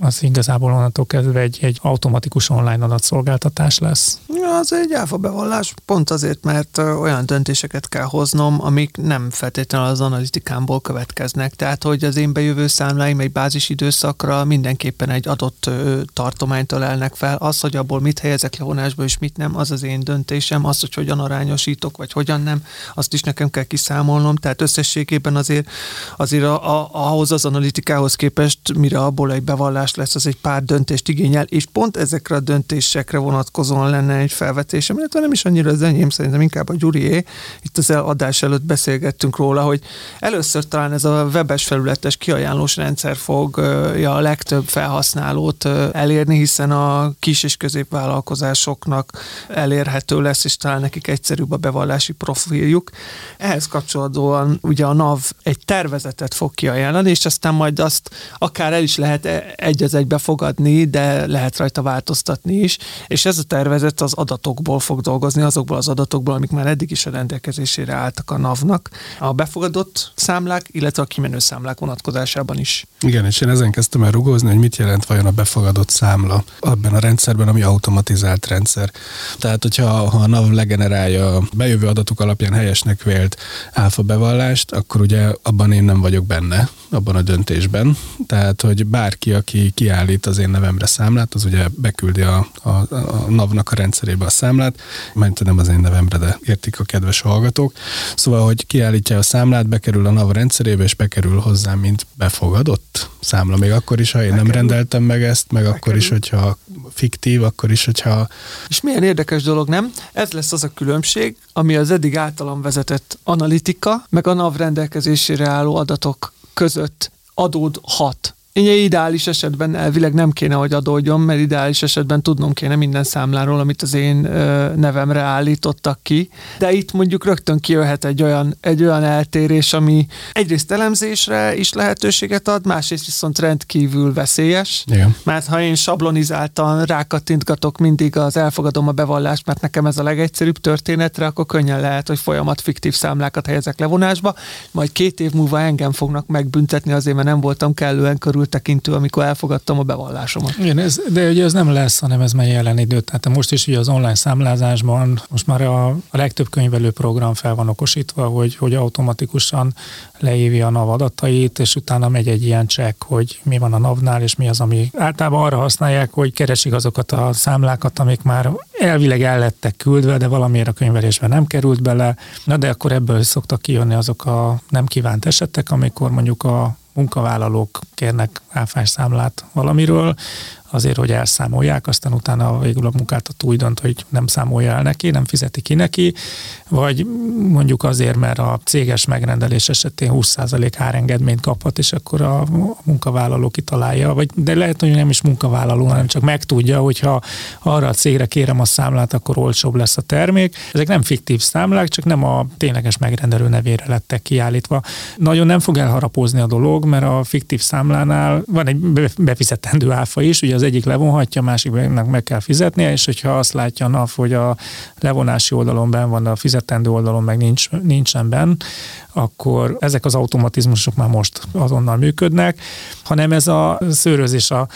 az igazából onnantól kezdve egy, egy automatikus online adatszolgáltatás lesz. Ja, az egy áfa bevallás, pont azért, mert olyan döntéseket kell hoznom, amik nem feltétlenül az analitikámból következnek. Tehát, hogy az én bejövő számláim egy bázis időszakra mindenképpen egy adott tartományt ölelnek fel. Az, hogy abból mit helyezek le vonásba és mit nem, az az én döntésem. Az, hogy hogyan arányosítok, vagy hogyan nem, azt is nekem kell kiszámolnom. Tehát összességében azért, azért a, a, ahhoz az analitikához képest, mire abból egy bevallás megoldás lesz, az egy pár döntést igényel, és pont ezekre a döntésekre vonatkozóan lenne egy felvetésem, illetve nem is annyira az enyém, szerintem inkább a Gyurié. Itt az adás előtt beszélgettünk róla, hogy először talán ez a webes felületes kiajánlós rendszer fogja a legtöbb felhasználót elérni, hiszen a kis és középvállalkozásoknak elérhető lesz, és talán nekik egyszerűbb a bevallási profiljuk. Ehhez kapcsolódóan ugye a NAV egy tervezetet fog kiajánlani, és aztán majd azt akár el is lehet egy egy az egybe fogadni, de lehet rajta változtatni is, és ez a tervezet az adatokból fog dolgozni, azokból az adatokból, amik már eddig is a rendelkezésére álltak a NAV-nak, a befogadott számlák, illetve a kimenő számlák vonatkozásában is. Igen, és én ezen kezdtem el rugózni, hogy mit jelent vajon a befogadott számla abban a rendszerben, ami automatizált rendszer. Tehát, hogyha ha a NAV legenerálja a bejövő adatok alapján helyesnek vélt áfa bevallást, akkor ugye abban én nem vagyok benne, abban a döntésben. Tehát, hogy bárki, aki kiállít az én nevemre számlát, az ugye beküldi a, a, a NAV-nak a rendszerébe a számlát, mert nem az én nevemre, de értik a kedves hallgatók. Szóval, hogy kiállítja a számlát, bekerül a NAV rendszerébe, és bekerül hozzám, mint befogadott számla. Még akkor is, ha én bekerül. nem rendeltem meg ezt, meg bekerül. akkor is, hogyha fiktív, akkor is, hogyha... És milyen érdekes dolog, nem? Ez lesz az a különbség, ami az eddig általam vezetett analitika, meg a NAV rendelkezésére álló adatok között adódhat. Ugye ideális esetben elvileg nem kéne, hogy adódjon, mert ideális esetben tudnom kéne minden számláról, amit az én ö, nevemre állítottak ki. De itt mondjuk rögtön kijöhet egy olyan, egy olyan eltérés, ami egyrészt elemzésre is lehetőséget ad, másrészt viszont rendkívül veszélyes. Igen. Mert ha én sablonizáltan rákattintgatok mindig az elfogadom a bevallást, mert nekem ez a legegyszerűbb történetre, akkor könnyen lehet, hogy folyamat fiktív számlákat helyezek levonásba, majd két év múlva engem fognak megbüntetni azért, mert nem voltam kellően körül körültekintő, amikor elfogadtam a bevallásomat. Igen, ez, de ugye ez nem lesz, hanem ez már jelen idő. Tehát most is ugye az online számlázásban most már a, a legtöbb könyvelő program fel van okosítva, hogy, hogy automatikusan leívja a NAV adatait, és utána megy egy ilyen csekk, hogy mi van a NAV-nál, és mi az, ami általában arra használják, hogy keresik azokat a számlákat, amik már elvileg el lettek küldve, de valamiért a könyvelésben nem került bele. Na de akkor ebből szoktak kijönni azok a nem kívánt esetek, amikor mondjuk a munkavállalók kérnek áfás számlát valamiről, azért, hogy elszámolják, aztán utána végül a munkáltató úgy dönt, hogy nem számolja el neki, nem fizeti ki neki, vagy mondjuk azért, mert a céges megrendelés esetén 20% árengedményt kaphat, és akkor a munkavállaló kitalálja, vagy de lehet, hogy nem is munkavállaló, hanem csak megtudja, hogyha arra a cégre kérem a számlát, akkor olcsóbb lesz a termék. Ezek nem fiktív számlák, csak nem a tényleges megrendelő nevére lettek kiállítva. Nagyon nem fog elharapozni a dolog, mert a fiktív számlánál van egy befizetendő áfa is, ugye az egyik levonhatja, a másiknak meg kell fizetnie, és hogyha azt látja a NAV, hogy a levonási oldalon ben van, a fizetendő oldalon meg nincs, nincsen benn, akkor ezek az automatizmusok már most azonnal működnek, hanem ez a szőrözés a,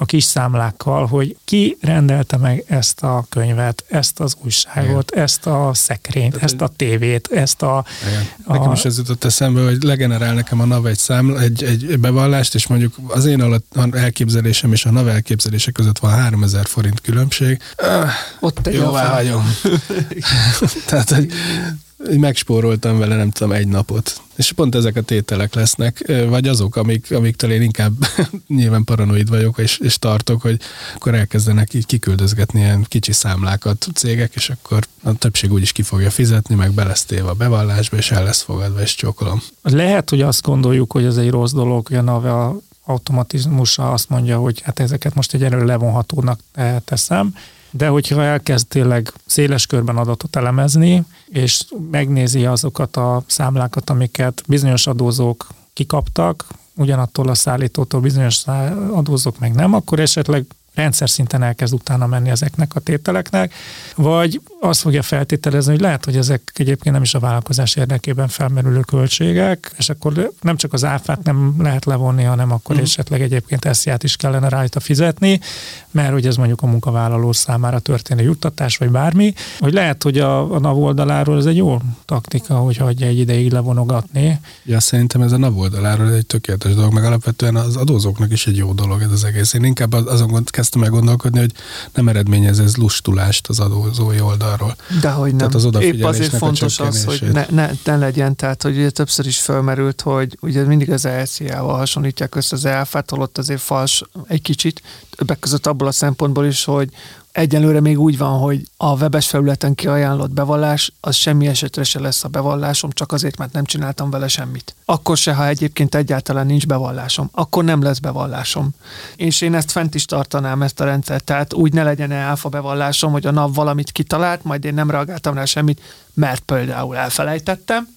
a kis számlákkal, hogy ki rendelte meg ezt a könyvet, ezt az újságot, Igen. ezt a szekrényt, Tehát ezt a tévét, ezt a... Igen. A... Nekem is ez jutott eszembe, hogy legenerál nekem a NAV egy, számla, egy, egy bevallást, és mondjuk az én alatt elképzelésem és a NAV elképzelése között van 3000 forint különbség. Ott egy Jóvá hagyom. [LAUGHS] [LAUGHS] Tehát, hogy megspóroltam vele, nem tudom, egy napot. És pont ezek a tételek lesznek, vagy azok, amik, amiktől én inkább [LAUGHS] nyilván paranoid vagyok, és, és tartok, hogy akkor elkezdenek így kiküldözgetni ilyen kicsi számlákat cégek, és akkor a többség úgyis ki fogja fizetni, meg belesztéve a bevallásba, és el lesz fogadva, és csókolom. Lehet, hogy azt gondoljuk, hogy ez egy rossz dolog, hogy a automatizmusa azt mondja, hogy hát ezeket most egy erről levonhatónak teszem, de hogyha elkezd tényleg széles körben adatot elemezni, és megnézi azokat a számlákat, amiket bizonyos adózók kikaptak, ugyanattól a szállítótól bizonyos adózók meg nem, akkor esetleg rendszer szinten elkezd utána menni ezeknek a tételeknek, vagy azt fogja feltételezni, hogy lehet, hogy ezek egyébként nem is a vállalkozás érdekében felmerülő költségek, és akkor nem csak az áfát nem lehet levonni, hanem akkor mm. esetleg egyébként esziát is kellene rajta fizetni, mert hogy ez mondjuk a munkavállaló számára történő juttatás, vagy bármi, hogy lehet, hogy a, a NAV oldaláról ez egy jó taktika, hogy hagyja egy ideig levonogatni. Ja, szerintem ez a NAV oldaláról egy tökéletes dolog, meg alapvetően az adózóknak is egy jó dolog ez az egész. Én inkább azon kezdtem el gondolkodni, hogy nem eredményez ez lustulást az adózói oldalról. De hogy nem. Tehát az Épp azért fontos az, hogy ne, ne, ne, legyen, tehát hogy ugye többször is felmerült, hogy ugye mindig az ELCA-val hasonlítják össze az elfát, holott azért fals egy kicsit, többek között abból a szempontból is, hogy Egyelőre még úgy van, hogy a webes felületen kiajánlott bevallás, az semmi esetre se lesz a bevallásom, csak azért, mert nem csináltam vele semmit. Akkor se, ha egyébként egyáltalán nincs bevallásom. Akkor nem lesz bevallásom. És én ezt fent is tartanám, ezt a rendszert. Tehát úgy ne legyen elfa bevallásom, hogy a NAV valamit kitalált, majd én nem reagáltam rá semmit, mert például elfelejtettem,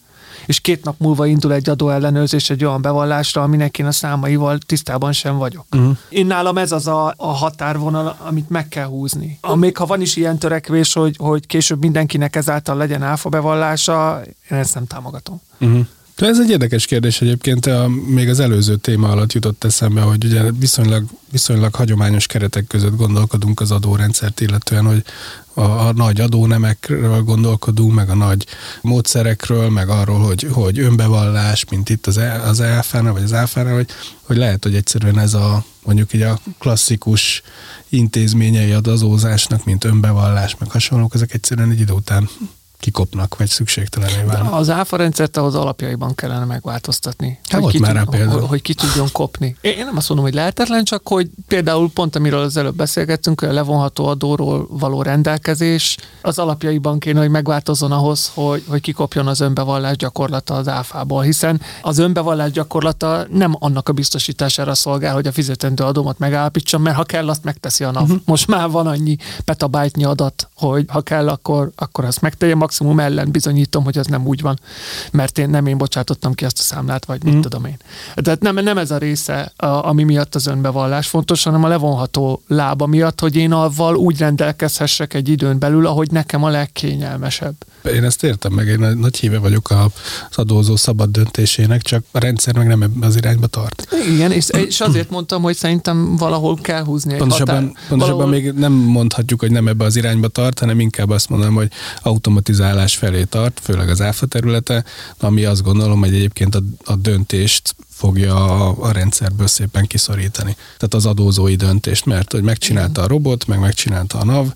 és két nap múlva indul egy adóellenőrzés egy olyan bevallásra, aminek én a számaival tisztában sem vagyok. Uh-huh. Én nálam ez az a, a határvonal, amit meg kell húzni. Még ha van is ilyen törekvés, hogy, hogy később mindenkinek ezáltal legyen áfa bevallása, én ezt nem támogatom. Uh-huh. De ez egy érdekes kérdés egyébként, a, még az előző téma alatt jutott eszembe, hogy ugye viszonylag, viszonylag hagyományos keretek között gondolkodunk az adórendszert, illetően, hogy a, a nagy adónemekről gondolkodunk, meg a nagy módszerekről, meg arról, hogy, hogy önbevallás, mint itt az, az ELFA-nál, vagy az ELFA-nál, hogy, hogy lehet, hogy egyszerűen ez a mondjuk így a klasszikus intézményei adózásnak, mint önbevallás, meg hasonlók, ezek egyszerűen egy idő után kikopnak, vagy szükségtelené válnak. Az áfa rendszert ahhoz alapjaiban kellene megváltoztatni. Hát hogy, ki már tud, hogy, hogy ki tudjon kopni. Én nem azt mondom, hogy lehetetlen, csak hogy például pont amiről az előbb beszélgettünk, a levonható adóról való rendelkezés, az alapjaiban kéne, hogy megváltozzon ahhoz, hogy, hogy kikopjon az önbevallás gyakorlata az áfából, hiszen az önbevallás gyakorlata nem annak a biztosítására szolgál, hogy a fizetendő adómat megállapítsam, mert ha kell, azt megteszi a NAV. Uh-huh. Most már van annyi petabájtnyi adat, hogy ha kell, akkor, akkor azt megtegye maximum ellen bizonyítom, hogy ez nem úgy van, mert én nem én bocsátottam ki ezt a számlát, vagy mit mm. tudom én. Tehát nem, nem ez a része, a, ami miatt az önbevallás fontos, hanem a levonható lába miatt, hogy én avval úgy rendelkezhessek egy időn belül, ahogy nekem a legkényelmesebb. Én ezt értem meg, én nagy híve vagyok az adózó szabad döntésének, csak a rendszer meg nem ebbe az irányba tart. Igen, és, és azért mondtam, hogy szerintem valahol kell húzni egy pontosabban, határ. Pontosabban valahol... még nem mondhatjuk, hogy nem ebbe az irányba tart, hanem inkább azt mondom, hogy automatizálás felé tart, főleg az áfa területe, ami azt gondolom, hogy egyébként a, a döntést fogja a, rendszerből szépen kiszorítani. Tehát az adózói döntést, mert hogy megcsinálta a robot, meg megcsinálta a NAV,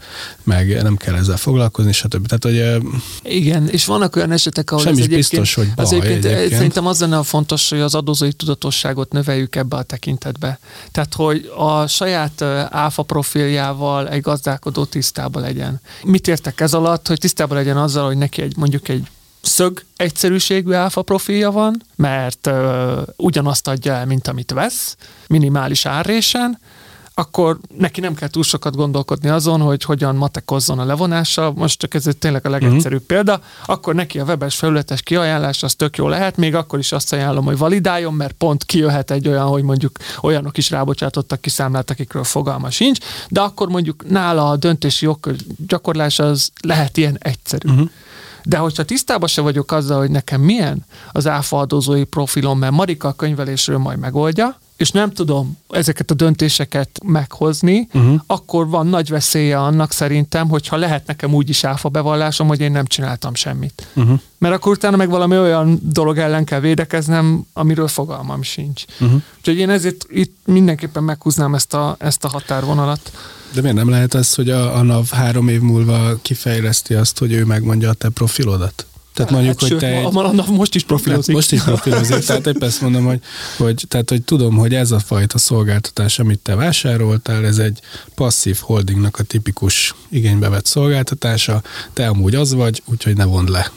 meg nem kell ezzel foglalkozni, stb. Tehát, hogy igen, és vannak olyan esetek, ahol sem ez is biztos, hogy baj, az egyébként, egyébként. Szerintem az lenne a fontos, hogy az adózói tudatosságot növeljük ebbe a tekintetbe. Tehát, hogy a saját áfa profiljával egy gazdálkodó tisztában legyen. Mit értek ez alatt, hogy tisztában legyen azzal, hogy neki egy mondjuk egy szög egyszerűségű áfa profilja van, mert ö, ugyanazt adja el, mint amit vesz, minimális árrésen, akkor neki nem kell túl sokat gondolkodni azon, hogy hogyan matekozzon a levonása. Most csak ez tényleg a legegyszerűbb uh-huh. példa. Akkor neki a webes felületes kiajánlás az tök jó lehet, még akkor is azt ajánlom, hogy validáljon, mert pont kijöhet egy olyan, hogy mondjuk olyanok is rábocsátottak ki számlát, akikről fogalma sincs, de akkor mondjuk nála a döntési jogkör gyakorlás az lehet ilyen egyszerű. Uh-huh. De hogyha tisztában se vagyok azzal, hogy nekem milyen az áfa adózói profilom, mert Marika a könyvelésről majd megoldja, és nem tudom ezeket a döntéseket meghozni, uh-huh. akkor van nagy veszélye annak szerintem, hogyha lehet nekem úgy is áfa bevallásom, hogy én nem csináltam semmit. Uh-huh. Mert akkor utána meg valami olyan dolog ellen kell védekeznem, amiről fogalmam sincs. Uh-huh. Úgyhogy én ezért itt mindenképpen meghúznám ezt a, ezt a határvonalat. De miért nem lehet ez, hogy a, a NAV három év múlva kifejleszti azt, hogy ő megmondja a te profilodat? Tehát mondjuk, hát, hogy te sőt, egy... a most is profilozik. Hát most is profilozik, tehát épp ezt mondom, hogy, hogy, tehát, hogy tudom, hogy ez a fajta szolgáltatás, amit te vásároltál, ez egy passzív holdingnak a tipikus igénybe vett szolgáltatása, te amúgy az vagy, úgyhogy ne vond le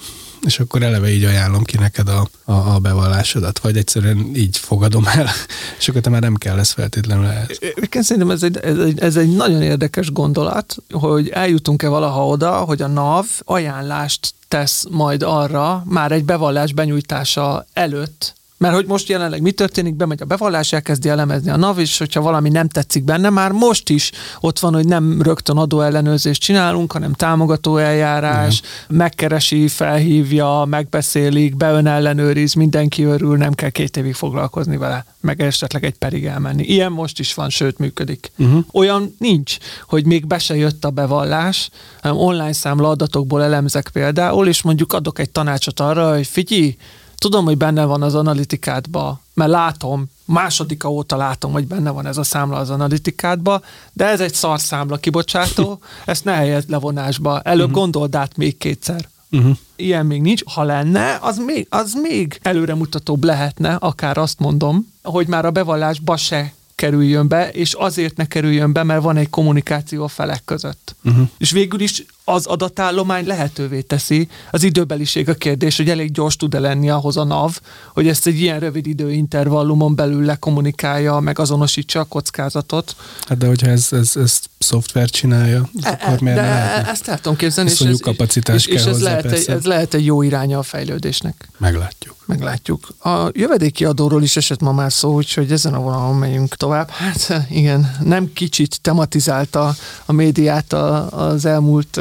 és akkor eleve így ajánlom ki neked a, a, a bevallásodat, vagy egyszerűen így fogadom el, [LAUGHS] és akkor te már nem kell lesz feltétlenül ehhez. Én szerintem ez egy, ez, egy, ez egy nagyon érdekes gondolat, hogy eljutunk-e valaha oda, hogy a NAV ajánlást tesz majd arra, már egy bevallás benyújtása előtt, mert hogy most jelenleg mi történik, bemegy a bevallás, elkezdi elemezni a NAV, és hogyha valami nem tetszik benne, már most is ott van, hogy nem rögtön adóellenőrzést csinálunk, hanem támogató eljárás, Igen. megkeresi, felhívja, megbeszélik, beönellenőriz, mindenki örül, nem kell két évig foglalkozni vele, meg esetleg egy perig elmenni. Ilyen most is van, sőt működik. Uh-huh. Olyan nincs, hogy még be se jött a bevallás, hanem online számla adatokból elemzek például, és mondjuk adok egy tanácsot arra, hogy figyelj, tudom, hogy benne van az analitikádba, mert látom, másodika óta látom, hogy benne van ez a számla az analitikádba, de ez egy szarszámla kibocsátó, [LAUGHS] ezt ne helyezd levonásba, előbb uh-huh. gondold át még kétszer. Uh-huh. Ilyen még nincs. Ha lenne, az még, az még előremutatóbb lehetne, akár azt mondom, hogy már a bevallásba se kerüljön be, és azért ne kerüljön be, mert van egy kommunikáció a felek között. Uh-huh. És végül is az adatállomány lehetővé teszi. Az időbeliség a kérdés, hogy elég gyors tud-e lenni ahhoz a NAV, hogy ezt egy ilyen rövid időintervallumon belül lekommunikálja, meg azonosítsa a kockázatot. Hát de hogyha ez, ez, ez szoftver csinálja, e, akkor miért de lehetne? Ezt el tudom képzelni. És ez, kapacitás és, és ez, lehet egy, ez lehet egy jó iránya a fejlődésnek. Meglátjuk. Meglátjuk. A jövedéki adóról is esett ma már szó, úgyhogy ezen a vonalon megyünk tovább. Hát igen, nem kicsit tematizálta a médiát az elmúlt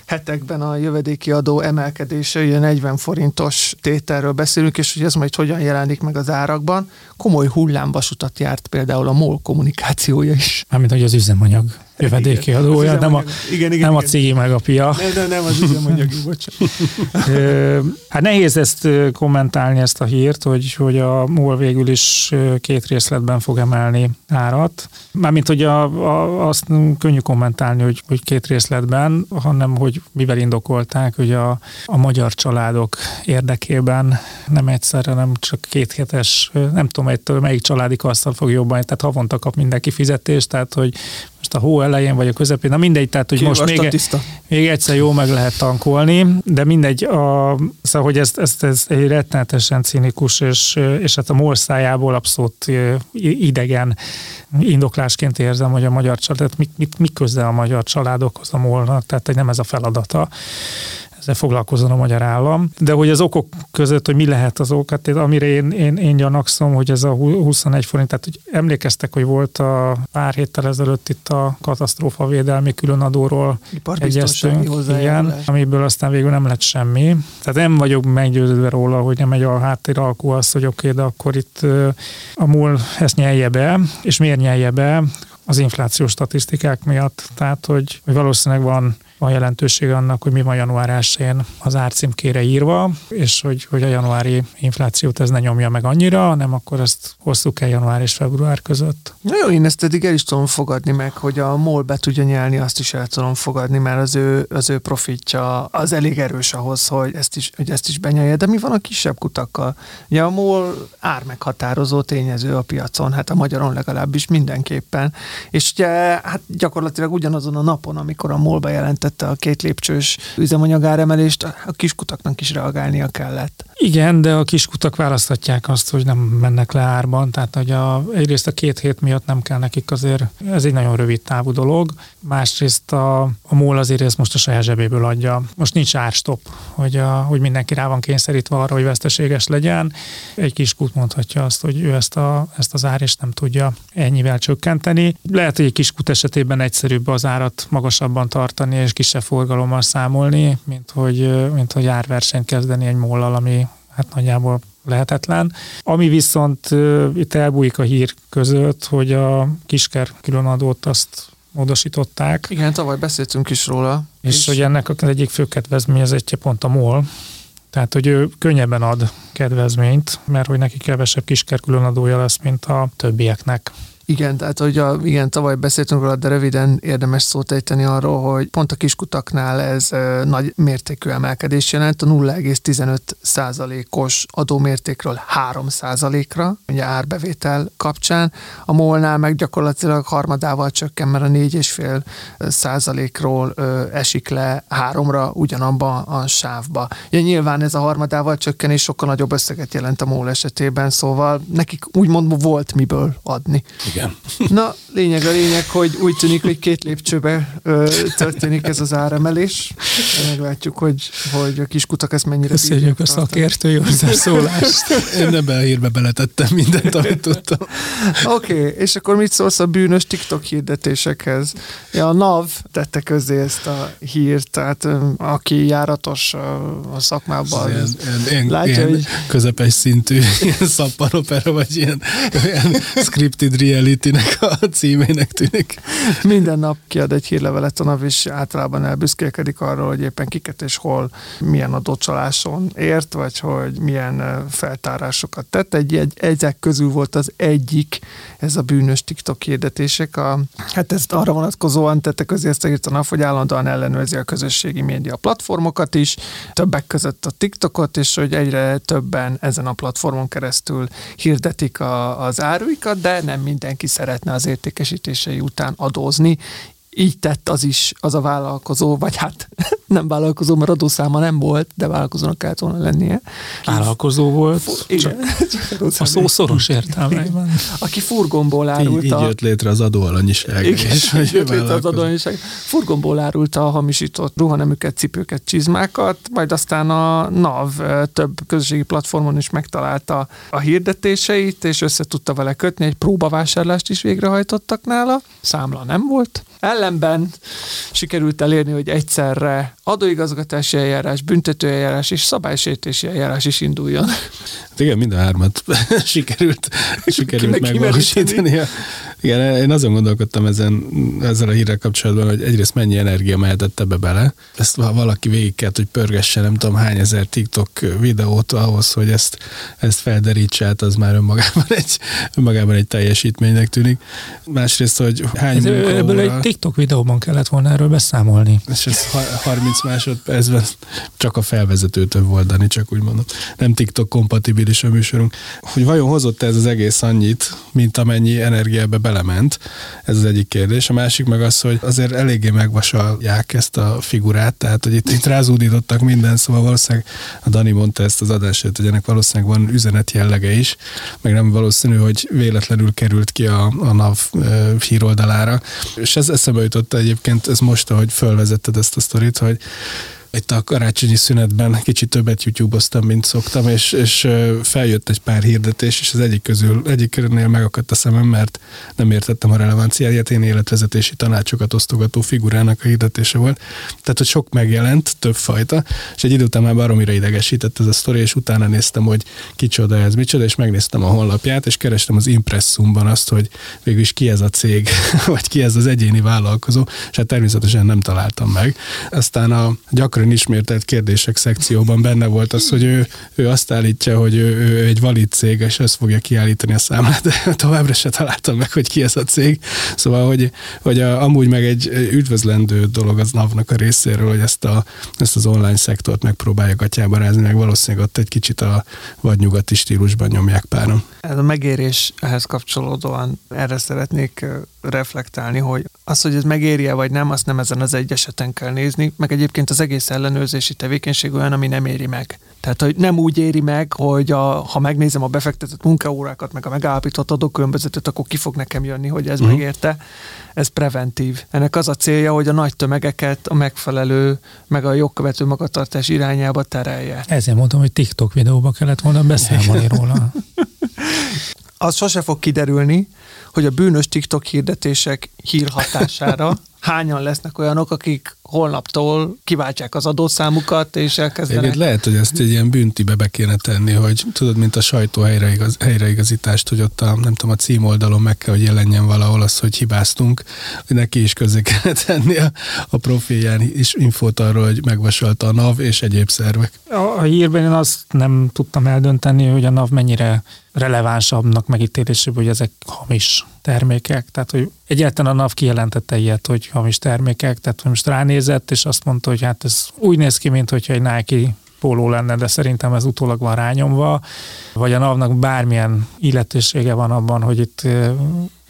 hetekben a jövedéki adó emelkedése, ugye 40 forintos tételről beszélünk, és hogy ez majd hogyan jelenik meg az árakban. Komoly hullámvasutat járt például a MOL kommunikációja is. Mármint, hogy az üzemanyag jövedéki adója, nem a, igen, igen, nem igen. a cigi meg a pia. Nem, nem, nem az üzemanyagi, bocsánat. hát nehéz ezt kommentálni, ezt a hírt, hogy, hogy a MOL végül is két részletben fog emelni árat. Mármint, hogy a, a, azt könnyű kommentálni, hogy, hogy két részletben, hanem hogy mivel indokolták, hogy a, a magyar családok érdekében nem egyszerre, nem csak két hetes, nem tudom, egy, melyik családi kasszal fog jobban, tehát havonta kap mindenki fizetést, tehát hogy most a hó elején vagy a közepén, na mindegy, tehát hogy most még, még egyszer jó meg lehet tankolni, de mindegy, a, szóval, hogy ez, ez, ez egy rettenetesen cinikus, és, és hát a morszájából abszolút idegen indoklásként érzem, hogy a magyar család, mit, mit, mit közel a magyar családokhoz a molnak, tehát hogy nem ez a feladata ezzel foglalkozon a magyar állam. De hogy az okok között, hogy mi lehet az ok, hát amire én, én, én gyanakszom, hogy ez a 21 forint, tehát hogy emlékeztek, hogy volt a pár héttel ezelőtt itt a katasztrófa védelmi különadóról egyeztünk, igen, amiből aztán végül nem lett semmi. Tehát nem vagyok meggyőződve róla, hogy nem egy a háttér alkú az, hogy oké, okay, de akkor itt a múl ezt nyelje be, és miért nyelje be? az inflációs statisztikák miatt. Tehát, hogy, hogy valószínűleg van van jelentősége annak, hogy mi van január 1 az árcímkére írva, és hogy, hogy a januári inflációt ez ne nyomja meg annyira, hanem akkor ezt hosszuk el január és február között. Na jó, én ezt eddig el is tudom fogadni meg, hogy a MOL be tudja nyelni, azt is el tudom fogadni, mert az ő, az ő profitja az elég erős ahhoz, hogy ezt is, hogy ezt is benyelje. De mi van a kisebb kutakkal? Ugye a MOL ármeghatározó tényező a piacon, hát a magyaron legalábbis mindenképpen. És ugye hát gyakorlatilag ugyanazon a napon, amikor a MOL bejelentett bevezette a két lépcsős üzemanyagáremelést, a kiskutaknak is reagálnia kellett. Igen, de a kiskutak választhatják azt, hogy nem mennek le árban, tehát hogy a, egyrészt a két hét miatt nem kell nekik azért, ez egy nagyon rövid távú dolog, másrészt a, a MOL azért ezt most a saját zsebéből adja. Most nincs árstop, hogy, a, hogy mindenki rá van kényszerítve arra, hogy veszteséges legyen. Egy kiskut mondhatja azt, hogy ő ezt, a, ezt az árést nem tudja ennyivel csökkenteni. Lehet, hogy egy kiskut esetében egyszerűbb az árat magasabban tartani, és kisebb forgalommal számolni, mint hogy, mint hogy árversenyt kezdeni egy mollal, ami hát nagyjából lehetetlen. Ami viszont itt elbújik a hír között, hogy a kisker különadót azt módosították. Igen, tavaly beszéltünk is róla. És, és hogy ennek az egyik fő kedvezményezetje pont a MOL, tehát, hogy ő könnyebben ad kedvezményt, mert hogy neki kevesebb kisker különadója lesz, mint a többieknek. Igen, tehát hogy a, igen, tavaly beszéltünk róla, de röviden érdemes szót ejteni arról, hogy pont a kiskutaknál ez e, nagy mértékű emelkedés jelent, a 0,15 százalékos adómértékről 3 százalékra, ugye árbevétel kapcsán. A molnál meg gyakorlatilag harmadával csökken, mert a 4,5 százalékról e, esik le háromra ugyanabba a sávba. Ugye nyilván ez a harmadával csökkenés sokkal nagyobb összeget jelent a MOL esetében, szóval nekik úgymond volt miből adni. Igen. Na, lényeg a lényeg, hogy úgy tűnik, hogy két lépcsőbe ö, történik ez az áremelés. Meglátjuk, hogy, hogy a kiskutak ezt mennyire Köszönjük a szakértői hozzászólást. Én ebbe a hírbe beletettem mindent, amit tudtam. Oké, okay, és akkor mit szólsz a bűnös TikTok hirdetésekhez? Ja, a NAV tette közé ezt a hírt, tehát aki járatos a szakmában. Ilyen, ilyen, ilyen, látja, ilyen hogy... közepes szintű ilyen szappanopera, vagy ilyen, ilyen scripted reality-nek a címének tűnik. Minden nap kiad egy hírlevelet a NAV, és általában elbüszkélkedik arról, hogy éppen kiket és hol milyen adócsaláson ért, vagy hogy milyen feltárásokat tett. Egy, egy, ezek közül volt az egyik, ez a bűnös TikTok hirdetések. A, hát ezt arra vonatkozóan tette közé ezt a NAV, hogy állandóan ellenőrzi a közösségi média platformokat is, többek között a TikTokot, és hogy egyre többen ezen a platformon keresztül hirdetik a, az áruikat, de nem mindenki szeretne az értékesítései után adózni, így tett az is, az a vállalkozó, vagy hát [LAUGHS] nem vállalkozó, mert adószáma nem volt, de vállalkozónak kellett volna lennie. Vállalkozó volt, Igen. [LAUGHS] a szó szoros értelmében. Aki furgomból árulta. Így, így jött létre az adóalanyiság. Igen, és, így jött létre az adóalanyiság. Furgomból árulta a hamisított ruhanemüket, cipőket, csizmákat, majd aztán a NAV több közösségi platformon is megtalálta a hirdetéseit, és össze tudta vele kötni, egy próbavásárlást is végrehajtottak nála, számla nem volt. Ellenben sikerült elérni, hogy egyszerre adóigazgatási eljárás, büntetőeljárás és szabálysértési eljárás is induljon. Hát igen, mind a hármat [LAUGHS] sikerült, sikerült megvalósítani. Igen, én azon gondolkodtam ezen, ezzel a hírrel kapcsolatban, hogy egyrészt mennyi energia mehetett ebbe bele. Ezt valaki végig kellett, hogy pörgesse nem tudom hány ezer TikTok videót ahhoz, hogy ezt, ezt felderítse, hát az már önmagában egy, önmagában egy teljesítménynek tűnik. Másrészt, hogy hány Ez Ebből egy TikTok videóban kellett volna erről beszámolni. És ez 30 másodpercben csak a felvezetőtől volt, Dani, csak úgy mondom. Nem TikTok kompatibilis a műsorunk. Hogy vajon hozott ez az egész annyit, mint amennyi energia ebbe belement? Ez az egyik kérdés. A másik meg az, hogy azért eléggé megvasalják ezt a figurát, tehát hogy itt, itt rázúdítottak minden, szóval valószínűleg a Dani mondta ezt az adását, hogy ennek valószínűleg van üzenet jellege is, meg nem valószínű, hogy véletlenül került ki a, a NAV híroldalára. És ez eszembe jutott egyébként, ez most, ahogy fölvezetted ezt a sztorit, hogy itt a karácsonyi szünetben kicsit többet YouTube-oztam, mint szoktam, és, és feljött egy pár hirdetés, és az egyik közül, egyiknél megakadt a szemem, mert nem értettem a relevanciáját, én életvezetési tanácsokat osztogató figurának a hirdetése volt. Tehát, hogy sok megjelent, több fajta, és egy idő után már baromira idegesített ez a sztori, és utána néztem, hogy kicsoda ez, micsoda, és megnéztem a honlapját, és kerestem az Impressumban azt, hogy végül is ki ez a cég, [LAUGHS] vagy ki ez az egyéni vállalkozó, és hát természetesen nem találtam meg. Aztán a gyakran gyakran ismételt kérdések szekcióban benne volt az, hogy ő, ő azt állítja, hogy ő, ő egy valid cég, és ezt fogja kiállítani a számlát, de [LAUGHS] továbbra se találtam meg, hogy ki ez a cég. Szóval, hogy, hogy a, amúgy meg egy üdvözlendő dolog az NAV-nak a részéről, hogy ezt, a, ezt az online szektort megpróbálja gatyába rázni, meg valószínűleg ott egy kicsit a vadnyugati stílusban nyomják párom. Ez a megérés ehhez kapcsolódóan erre szeretnék reflektálni, hogy az, hogy ez megéri-e vagy nem, azt nem ezen az egy eseten kell nézni, meg egyébként az egész ellenőrzési tevékenység olyan, ami nem éri meg. Tehát, hogy nem úgy éri meg, hogy a, ha megnézem a befektetett munkaórákat, meg a megállapított adókülönbözetet, akkor ki fog nekem jönni, hogy ez uh-huh. megérte. Ez preventív. Ennek az a célja, hogy a nagy tömegeket a megfelelő, meg a jogkövető magatartás irányába terelje. Ezért mondom, hogy TikTok videóba kellett volna [LAUGHS] beszámolni róla. az sose fog kiderülni, hogy a bűnös TikTok hirdetések hírhatására [LAUGHS] hányan lesznek olyanok, akik holnaptól kiváltják az adószámukat, és elkezdenek... Egyébként lehet, hogy ezt egy ilyen büntibe be kéne tenni, hogy tudod, mint a sajtó helyreigaz, helyreigazítást, hogy ott a, nem tudom, a címoldalon meg kell, hogy jelenjen valahol az, hogy hibáztunk, hogy neki is közé [LAUGHS] kellene tenni a, a profilján is infót arról, hogy megvasalta a NAV és egyéb szervek. A, a hírben én azt nem tudtam eldönteni, hogy a NAV mennyire relevánsabbnak megítélésében, hogy ezek hamis termékek. Tehát, hogy egyáltalán a NAV kijelentette ilyet, hogy hamis termékek, tehát most ránézett, és azt mondta, hogy hát ez úgy néz ki, mint hogyha egy Nike póló lenne, de szerintem ez utólag van rányomva, vagy a NAV-nak bármilyen illetősége van abban, hogy itt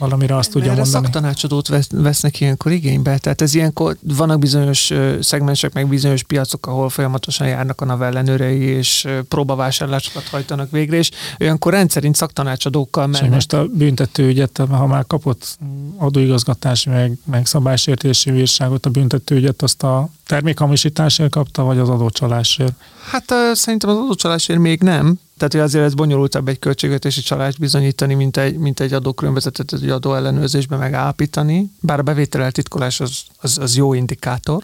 valamire azt tudja Erre mondani. szaktanácsadót vesznek ilyenkor igénybe, tehát ez ilyenkor vannak bizonyos szegmensek, meg bizonyos piacok, ahol folyamatosan járnak a NAV ellenőrei, és próbavásárlásokat hajtanak végre, és olyankor rendszerint szaktanácsadókkal mennek. És most a büntetőügyet, ha már kapott adóigazgatási, meg, meg szabálysértési bírságot, a büntetőügyet azt a termékhamisításért kapta, vagy az adócsalásért? Hát szerintem az adócsalásért még nem, tehát hogy azért ez bonyolultabb egy költségvetési csalást bizonyítani, mint egy, mint egy adókülönbözetet egy adó ellenőrzésbe megállapítani. Bár a bevétel eltitkolás az, az, az jó indikátor,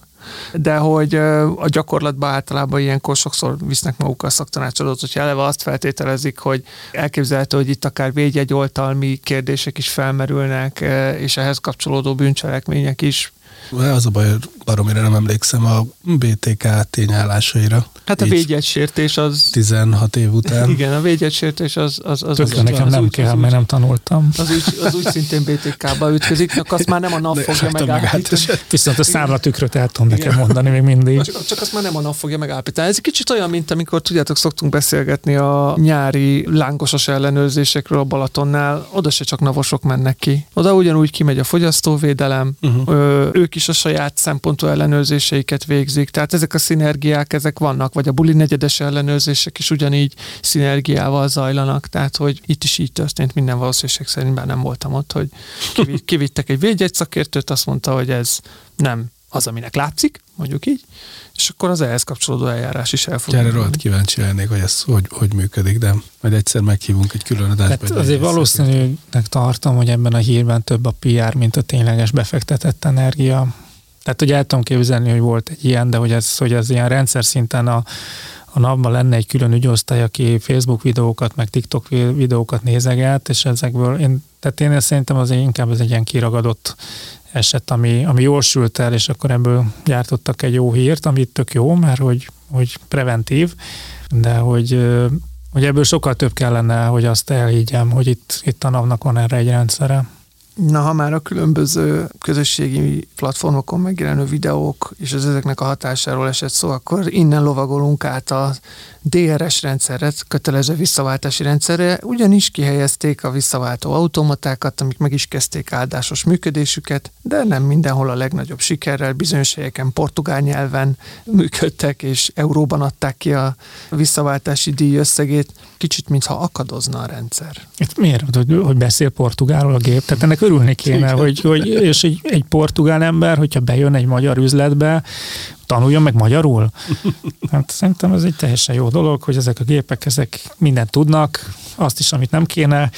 de hogy a gyakorlatban általában ilyenkor sokszor visznek magukkal szaktanácsadót, hogyha eleve azt feltételezik, hogy elképzelhető, hogy itt akár védjegyoltalmi kérdések is felmerülnek, és ehhez kapcsolódó bűncselekmények is az a baj baromira nem emlékszem a BTK tényállásaira. Hát a védjegysértés az... 16 év után. [LAUGHS] Igen, a védjegysértés az... az, az Tökre nekem az nem úgy, kell, mert nem tanultam. Az úgy, az úgy szintén BTK-ba ütközik, csak azt már nem a nap fogja megállítani. Viszont a számlatükröt el tudom nekem mondani még mindig. Csak, csak azt már nem a nap fogja megállítani. Ez egy kicsit olyan, mint amikor tudjátok, szoktunk beszélgetni a nyári lángosos ellenőrzésekről a Balatonnál, oda se csak navosok mennek ki. Oda ugyanúgy kimegy a fogyasztóvédelem, uh-huh. ö, ők is a saját szempontú ellenőrzéseiket végzik. Tehát ezek a szinergiák, ezek vannak, vagy a buli negyedes ellenőrzések is ugyanígy szinergiával zajlanak. Tehát, hogy itt is így történt minden valószínűség szerint, bár nem voltam ott, hogy [LAUGHS] kivittek egy védjegy szakértőt, azt mondta, hogy ez nem az, aminek látszik, mondjuk így, és akkor az ehhez kapcsolódó eljárás is el fog. Erre rohadt kíváncsi lennék, hogy ez hogy, hogy működik, de majd egyszer meghívunk egy külön adásba. Hát azért valószínűleg tartom, hogy ebben a hírben több a PR, mint a tényleges befektetett energia. Tehát, hogy el tudom képzelni, hogy volt egy ilyen, de hogy ez, hogy ez ilyen rendszer szinten a, a napban lenne egy külön ügyosztály, aki Facebook videókat, meg TikTok videókat nézeget, és ezekből én, tehát én szerintem az inkább ez egy ilyen kiragadott eset, ami, ami jól sült el, és akkor ebből gyártottak egy jó hírt, ami tök jó, mert hogy, hogy preventív, de hogy, hogy ebből sokkal több kellene, hogy azt elhiggyem, hogy itt, itt a NAV-nak van erre egy rendszere. Na, ha már a különböző közösségi platformokon megjelenő videók és az ezeknek a hatásáról esett szó, akkor innen lovagolunk át a DRS rendszerre, kötelező visszaváltási rendszerre, ugyanis kihelyezték a visszaváltó automatákat, amik meg is kezdték áldásos működésüket, de nem mindenhol a legnagyobb sikerrel, bizonyos helyeken portugál nyelven működtek, és euróban adták ki a visszaváltási díj összegét, kicsit mintha akadozna a rendszer. Itt miért? Hogy, hogy beszél portugálul a gép? Tehát ennek örülni kéne, hogy, hogy és egy, egy portugál ember, hogyha bejön egy magyar üzletbe, tanuljon meg magyarul? [LAUGHS] Hát szerintem ez egy teljesen jó dolog, hogy ezek a gépek, ezek mindent tudnak, azt is, amit nem kéne.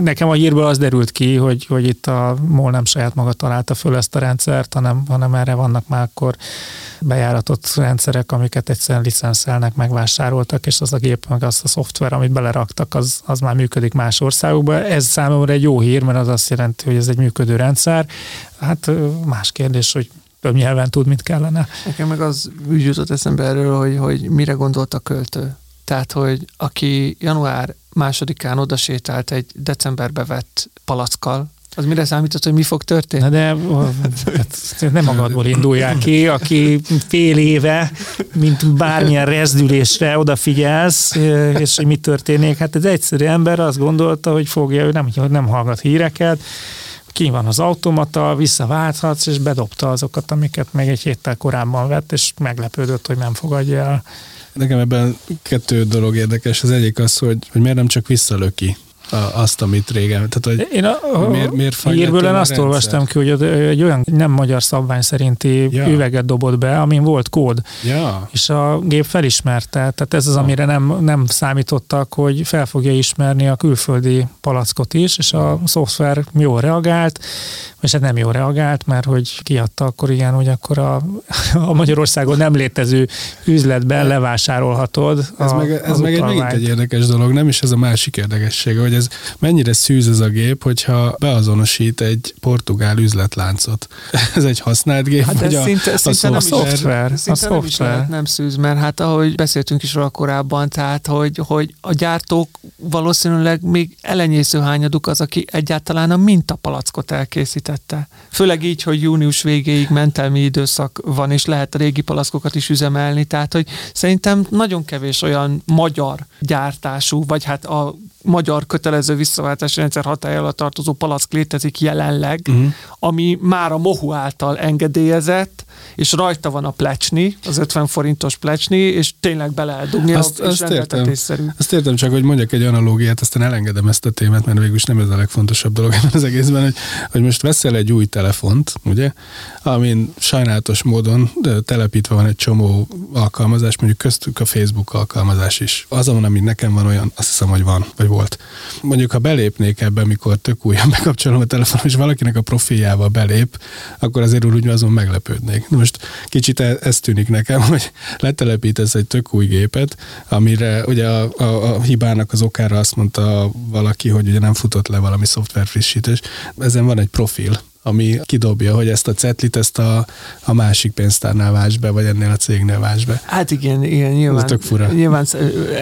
Nekem a hírből az derült ki, hogy, hogy itt a MOL nem saját maga találta föl ezt a rendszert, hanem, hanem erre vannak már akkor bejáratott rendszerek, amiket egyszerűen licenszelnek, megvásároltak, és az a gép, meg az a szoftver, amit beleraktak, az, az már működik más országokban. Ez számomra egy jó hír, mert az azt jelenti, hogy ez egy működő rendszer. Hát más kérdés, hogy több nyelven tud, mit kellene. Nekem meg az úgy jutott eszembe erről, hogy, hogy mire gondolt a költő. Tehát, hogy aki január másodikán odasétált egy decemberbe vett palackkal, az mire számított, hogy mi fog történni? Na de hát, nem magadból indulják ki, aki fél éve, mint bármilyen rezdülésre odafigyelsz, és hogy mi történik. Hát ez egyszerű ember azt gondolta, hogy fogja, ő nem, nem hallgat híreket, ki van az automata, visszaválthatsz, és bedobta azokat, amiket még egy héttel korábban vett, és meglepődött, hogy nem fogadja el. Nekem ebben kettő dolog érdekes. Az egyik az, hogy, hogy miért nem csak visszalöki azt, amit régen. Tehát, hogy én a, a miért, miért hírből én azt olvastam ki, hogy egy olyan nem magyar szabvány szerinti ja. üveget dobott be, amin volt kód. Ja. És a gép felismerte. Tehát ez az, amire nem, nem számítottak, hogy fel fogja ismerni a külföldi palackot is, és a szoftver jól reagált, és hát nem jól reagált, mert hogy kiadta akkor ilyen, hogy akkor a, a Magyarországon nem létező üzletben levásárolhatod. Ez, a, meg, ez meg egy, megint egy érdekes dolog, nem? is ez a másik érdekessége, hogy ez mennyire szűz ez a gép, hogyha beazonosít egy portugál üzletláncot. [LAUGHS] ez egy használt gép, hát vagy a, szinte, a, szinte a, szoftver? Szinte a szoftver. Nem, nem szűz, mert hát ahogy beszéltünk is róla korábban, tehát hogy, hogy a gyártók valószínűleg még elenyésző hányaduk az, aki egyáltalán a mintapalackot elkészítette. Főleg így, hogy június végéig mentelmi időszak van, és lehet a régi palackokat is üzemelni, tehát hogy szerintem nagyon kevés olyan magyar gyártású, vagy hát a magyar kötelező visszaváltási rendszer hatály alatt tartozó palack létezik jelenleg, uh-huh. ami már a Mohu által engedélyezett, és rajta van a plecsni, az 50 forintos plecsni, és tényleg be lehet dugni, azt, a, azt értem. Azt értem, csak hogy mondjak egy analógiát, aztán elengedem ezt a témát, mert végülis nem ez a legfontosabb dolog ebben az egészben, hogy, hogy most veszel egy új telefont, ugye, amin sajnálatos módon telepítve van egy csomó alkalmazás, mondjuk köztük a Facebook alkalmazás is. Azon, ami nekem van olyan, azt hiszem, hogy van, vagy volt. Mondjuk, ha belépnék ebbe, mikor tök újan bekapcsolom a telefonom, és valakinek a profiljával belép, akkor azért úgy azon meglepődnék. Na most kicsit e- ez tűnik nekem, [LAUGHS] hogy letelepítesz egy tök új gépet, amire ugye a, a, a hibának az okára azt mondta valaki, hogy ugye nem futott le valami szoftver frissítés. Ezen van egy profil, ami kidobja, hogy ezt a cetlit, ezt a, a másik pénztárnál vás be, vagy ennél a cégnél vás be. Hát igen, igen nyilván, tök fura. nyilván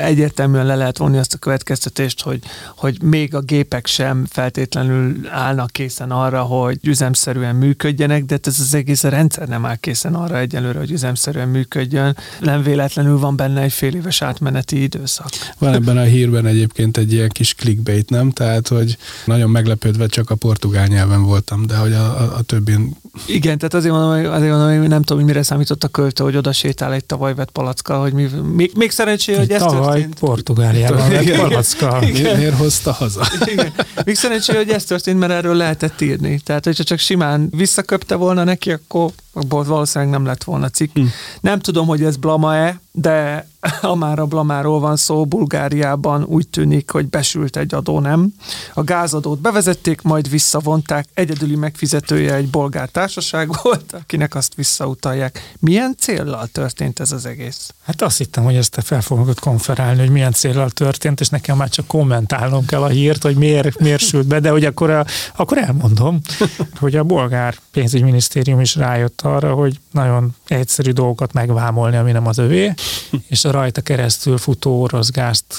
egyértelműen le lehet vonni azt a következtetést, hogy, hogy még a gépek sem feltétlenül állnak készen arra, hogy üzemszerűen működjenek, de ez az egész rendszer nem áll készen arra egyelőre, hogy üzemszerűen működjön. Nem véletlenül van benne egy fél éves átmeneti időszak. Van ebben a hírben egyébként egy ilyen kis clickbait, nem? Tehát, hogy nagyon meglepődve csak a portugál nyelven voltam, de hogy hogy a, a, a többin... Igen, tehát azért mondom, hogy, azért mondom, hogy nem tudom, hogy mire számított a költő, hogy oda sétál egy tavaly vett palackkal, hogy mi, még, még szerencsé, hogy ez tavaly történt. Portugáliában vett palackkal. Miért, miért hozta haza? Igen. Még szerencsé, hogy ez történt, mert erről lehetett írni. Tehát, hogyha csak simán visszaköpte volna neki, akkor abból valószínűleg nem lett volna cikk. Hm. Nem tudom, hogy ez blama-e, de [LAUGHS] ha már a blamáról van szó, Bulgáriában úgy tűnik, hogy besült egy adó, nem? A gázadót bevezették, majd visszavonták. Egyedüli megfizetője egy bolgár társaság [LAUGHS] volt, akinek azt visszautalják. Milyen céllal történt ez az egész? Hát azt hittem, hogy ezt te fel fogod konferálni, hogy milyen céllal történt, és nekem már csak kommentálnom kell a hírt, hogy miért, miért sült be, de hogy akkor, a, akkor elmondom, [LAUGHS] hogy a bolgár pénzügyminisztérium is rájött arra, hogy nagyon egyszerű dolgokat megvámolni, ami nem az övé, [LAUGHS] és a rajta keresztül futó orosz gázt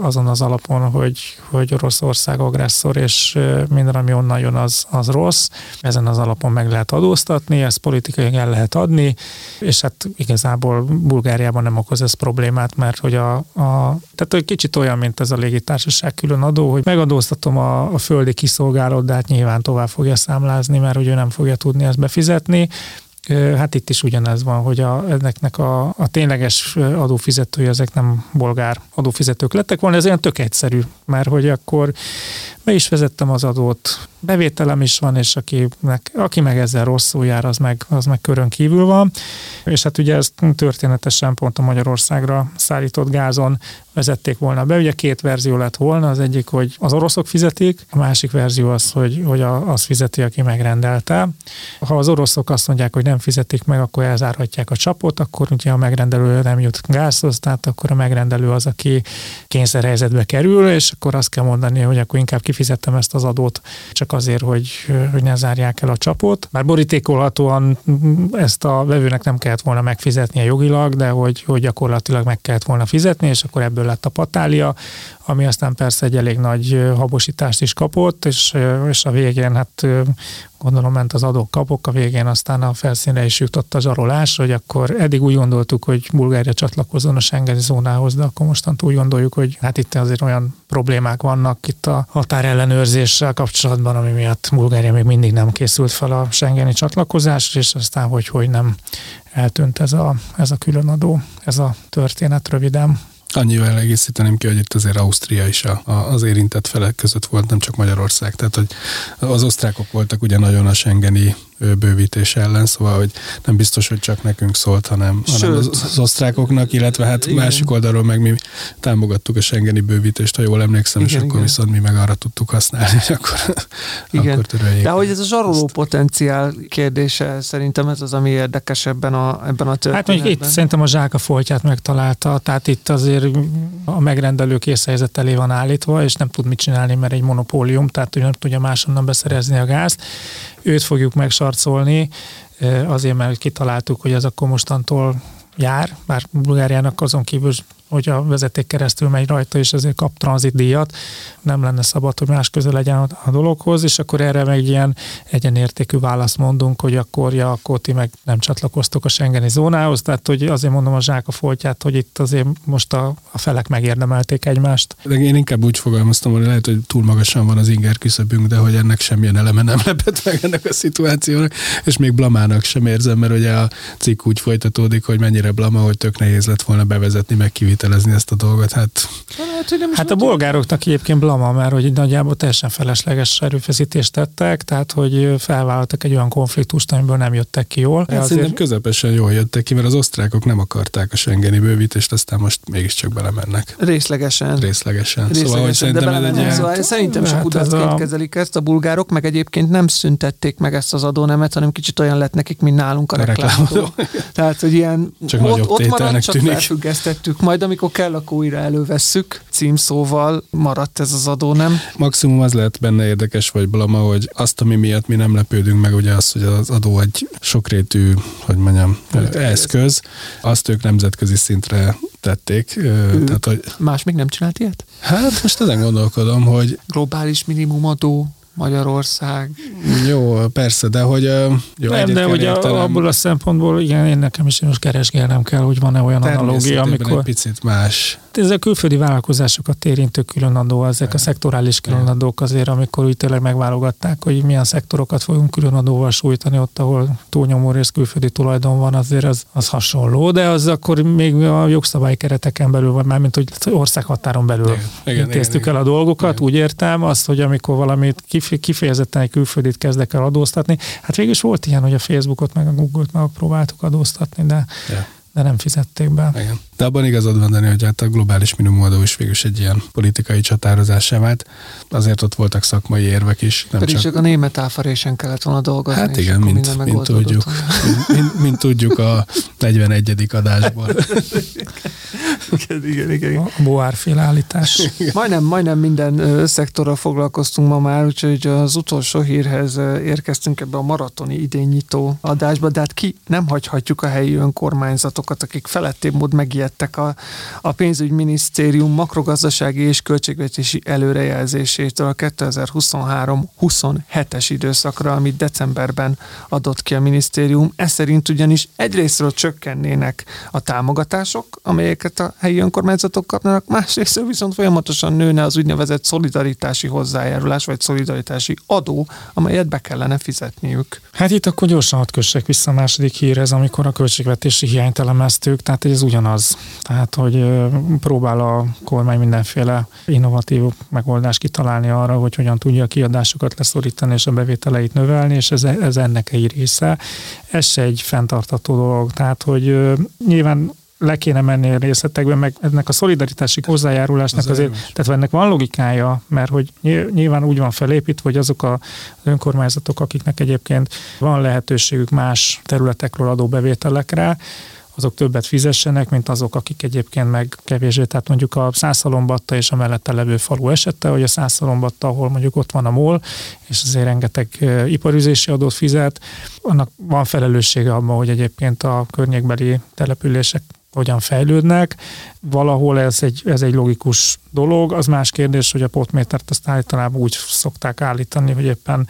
azon az alapon, hogy, hogy Oroszország agresszor, és minden, ami onnan jön, az, az rossz. Ezen az alapon meg lehet adóztatni, ezt politikai el lehet adni, és hát igazából Bulgáriában nem okoz ez problémát, mert hogy a, a tehát egy kicsit olyan, mint ez a légitársaság külön adó, hogy megadóztatom a, a földi kiszolgálót, de hát nyilván tovább fogja számlázni, mert hogy ő nem fogja tudni ezt befizetni, Hát itt is ugyanez van, hogy a, ezeknek a, a tényleges adófizetői, ezek nem bolgár adófizetők lettek volna, ez olyan tök egyszerű, mert hogy akkor be is vezettem az adót, bevételem is van, és akinek, aki meg ezzel rosszul jár, az meg, az meg körön kívül van. És hát ugye ez történetesen pont a Magyarországra szállított gázon vezették volna be. Ugye két verzió lett volna, az egyik, hogy az oroszok fizetik, a másik verzió az, hogy, hogy az fizeti, aki megrendelte. Ha az oroszok azt mondják, hogy nem fizetik meg, akkor elzárhatják a csapot, akkor ugye a megrendelő nem jut gázhoz, tehát akkor a megrendelő az, aki kényszerhelyzetbe kerül, és akkor azt kell mondani, hogy akkor inkább kifizettem ezt az adót, csak azért, hogy, hogy ne zárják el a csapot. Már borítékolhatóan ezt a vevőnek nem kellett volna megfizetnie jogilag, de hogy, hogy gyakorlatilag meg kellett volna fizetni, és akkor ebből lett a patália, ami aztán persze egy elég nagy habosítást is kapott, és, és a végén hát gondolom ment az adók kapok, a végén aztán a felszínre is jutott a zsarolás, hogy akkor eddig úgy gondoltuk, hogy Bulgária csatlakozzon a Schengeni zónához, de akkor mostant úgy gondoljuk, hogy hát itt azért olyan problémák vannak itt a határellenőrzéssel kapcsolatban, ami miatt Bulgária még mindig nem készült fel a Schengeni csatlakozásra, és aztán hogy, hogy nem eltűnt ez a, ez a különadó, ez a történet röviden. Annyival egészíteném ki, hogy itt azért Ausztria is a, a, az érintett felek között volt, nem csak Magyarország. Tehát, hogy az osztrákok voltak ugye nagyon a Schengeni bővítés ellen, szóval hogy nem biztos, hogy csak nekünk szólt, hanem, hanem az, az osztrákoknak, illetve hát igen. másik oldalról meg mi támogattuk a Schengeni bővítést, ha jól emlékszem, igen, és igen. akkor viszont mi meg arra tudtuk használni, és akkor, [LAUGHS] igen. akkor töröljék. De hogy ez a zsaroló azt. potenciál kérdése, szerintem ez az, ami érdekes ebben a, ebben a történetben. Hát mondjuk itt szerintem a zsáka foltját megtalálta, tehát itt azért a megrendelő készhelyzet elé van állítva, és nem tud mit csinálni, mert egy monopólium, tehát nem tudja máshonnan beszerezni a gázt. Őt fogjuk megsarcolni, azért, mert kitaláltuk, hogy ez akkor mostantól jár, bár Bulgáriának azon kívül hogy a vezeték keresztül megy rajta, és ezért kap tranzitdíjat, nem lenne szabad, hogy más közel legyen a dologhoz, és akkor erre meg ilyen egyenértékű választ mondunk, hogy akkor, ja, akkor ti meg nem csatlakoztok a Schengeni zónához, tehát hogy azért mondom a zsák a foltját, hogy itt azért most a, a felek megérdemelték egymást. De én inkább úgy fogalmaztam, hogy lehet, hogy túl magasan van az inger küszöbünk, de hogy ennek semmilyen eleme nem lepett meg ennek a szituációnak, és még blamának sem érzem, mert ugye a cikk úgy folytatódik, hogy mennyire blama, hogy tök nehéz lett volna bevezetni, meg kivitelezni ezt a dolgot. Hát, hát, hát a bolgároknak egyébként blama, mert hogy nagyjából teljesen felesleges erőfeszítést tettek, tehát hogy felvállaltak egy olyan konfliktust, amiből nem jöttek ki jól. Hát azért... Szerintem közepesen jól jöttek ki, mert az osztrákok nem akarták a Schengeni bővítést, aztán most mégiscsak belemennek. Részlegesen. Részlegesen. Részlegesen. Szóval, hogy szerintem ez egy szóval Szerintem hát ez a... kezelik ezt a bulgárok, meg egyébként nem szüntették meg ezt az adónemet, hanem kicsit olyan lett nekik, mint nálunk a, a reklámadó. Tehát, hogy ilyen csak ott, ott marad, csak tűnik. felfüggesztettük. Majd amikor kell, akkor újra elővesszük. Címszóval maradt ez az adó, nem? Maximum az lehet benne érdekes, vagy blama, hogy azt, ami miatt mi nem lepődünk meg, ugye az, hogy az adó egy sokrétű, hogy mondjam, eszköz, azt ők nemzetközi szintre tették. Ő, tehát, hogy... Más még nem csinált ilyet? Hát most ezen gondolkodom, hogy... Globális minimumadó Magyarország. Jó, persze, de hogy jó, nem, de hogy értelem. abból a szempontból, igen, én nekem is most keresgélnem kell, hogy van-e olyan analógia, amikor... egy picit más. Ez a külföldi vállalkozásokat érintő különadó, ezek a szektorális különadók azért, amikor úgy tényleg megválogatták, hogy milyen szektorokat fogunk különadóval sújtani, ott, ahol túlnyomó rész külföldi tulajdon van, azért az, az hasonló, de az akkor még a jogszabályi kereteken belül van, mármint hogy országhatáron belül igen, intéztük igen, el a dolgokat, igen. úgy értem azt, hogy amikor valamit kif kifejezetten egy külföldit kezdek el adóztatni. Hát végül is volt ilyen, hogy a Facebookot meg a Google-t meg próbáltuk adóztatni, de, yeah. de nem fizették be. Igen. De abban igazad van, Dani, hogy hát a globális minimumadó is végül egy ilyen politikai csatározásá vált. Azért ott voltak szakmai érvek is. Nem Pedig csak... csak a német áfarésen kellett volna dolgozni. Hát igen, mint, mint, tudjuk, [LAUGHS] mint, mint, mint, tudjuk a 41. adásból. [LAUGHS] igen, igen, igen. A boárfél állítás. [LAUGHS] majdnem, majdnem minden szektorral foglalkoztunk ma már, úgyhogy az utolsó hírhez érkeztünk ebbe a maratoni idényító adásba, de hát ki nem hagyhatjuk a helyi önkormányzatokat, akik felettébb mód megijedt ijedtek a, a pénzügyminisztérium makrogazdasági és költségvetési előrejelzésétől a 2023-27-es időszakra, amit decemberben adott ki a minisztérium. Ez szerint ugyanis egyrésztről csökkennének a támogatások, amelyeket a helyi önkormányzatok kapnak, másrészt viszont folyamatosan nőne az úgynevezett szolidaritási hozzájárulás, vagy szolidaritási adó, amelyet be kellene fizetniük. Hát itt akkor gyorsan hadd kössek vissza a második hírhez, amikor a költségvetési hiányt elemeztük, tehát ez ugyanaz. Tehát, hogy próbál a kormány mindenféle innovatív megoldást kitalálni arra, hogy hogyan tudja a kiadásokat leszorítani és a bevételeit növelni, és ez, ez ennek egy része. Ez se egy fenntartató dolog. Tehát, hogy nyilván le kéne menni a részletekbe, meg ennek a szolidaritási hozzájárulásnak az azért, tehát ennek van logikája, mert hogy nyilván úgy van felépítve, hogy azok az önkormányzatok, akiknek egyébként van lehetőségük más területekről adó bevételekre, azok többet fizessenek, mint azok, akik egyébként meg kevésbé. Tehát mondjuk a Szászalombatta és a mellette levő falu esette, hogy a Szászalombatta, ahol mondjuk ott van a MOL, és azért rengeteg iparüzési adót fizet, annak van felelőssége abban, hogy egyébként a környékbeli települések hogyan fejlődnek. Valahol ez egy, ez egy logikus dolog. Az más kérdés, hogy a potmétert azt általában úgy szokták állítani, hogy éppen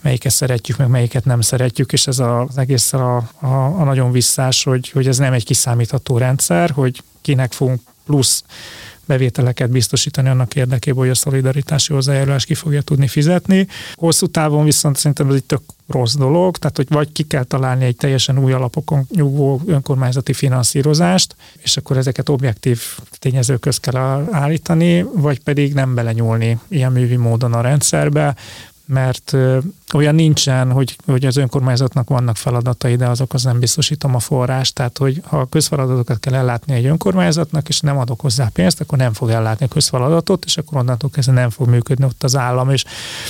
melyiket szeretjük, meg melyiket nem szeretjük, és ez az egész a, a, a nagyon visszás, hogy, hogy ez nem egy kiszámítható rendszer, hogy kinek fogunk plusz bevételeket biztosítani annak érdekében, hogy a szolidaritási hozzájárulás ki fogja tudni fizetni. Hosszú távon viszont szerintem ez egy tök rossz dolog, tehát hogy vagy ki kell találni egy teljesen új alapokon nyugvó önkormányzati finanszírozást, és akkor ezeket objektív tényezők köz kell állítani, vagy pedig nem belenyúlni ilyen művi módon a rendszerbe, mert olyan nincsen, hogy, hogy az önkormányzatnak vannak feladatai, de azok az nem biztosítom a forrást. Tehát, hogy ha a közfeladatokat kell ellátni egy önkormányzatnak, és nem adok hozzá pénzt, akkor nem fog ellátni a közfeladatot, és akkor onnantól kezdve nem fog működni ott az állam. És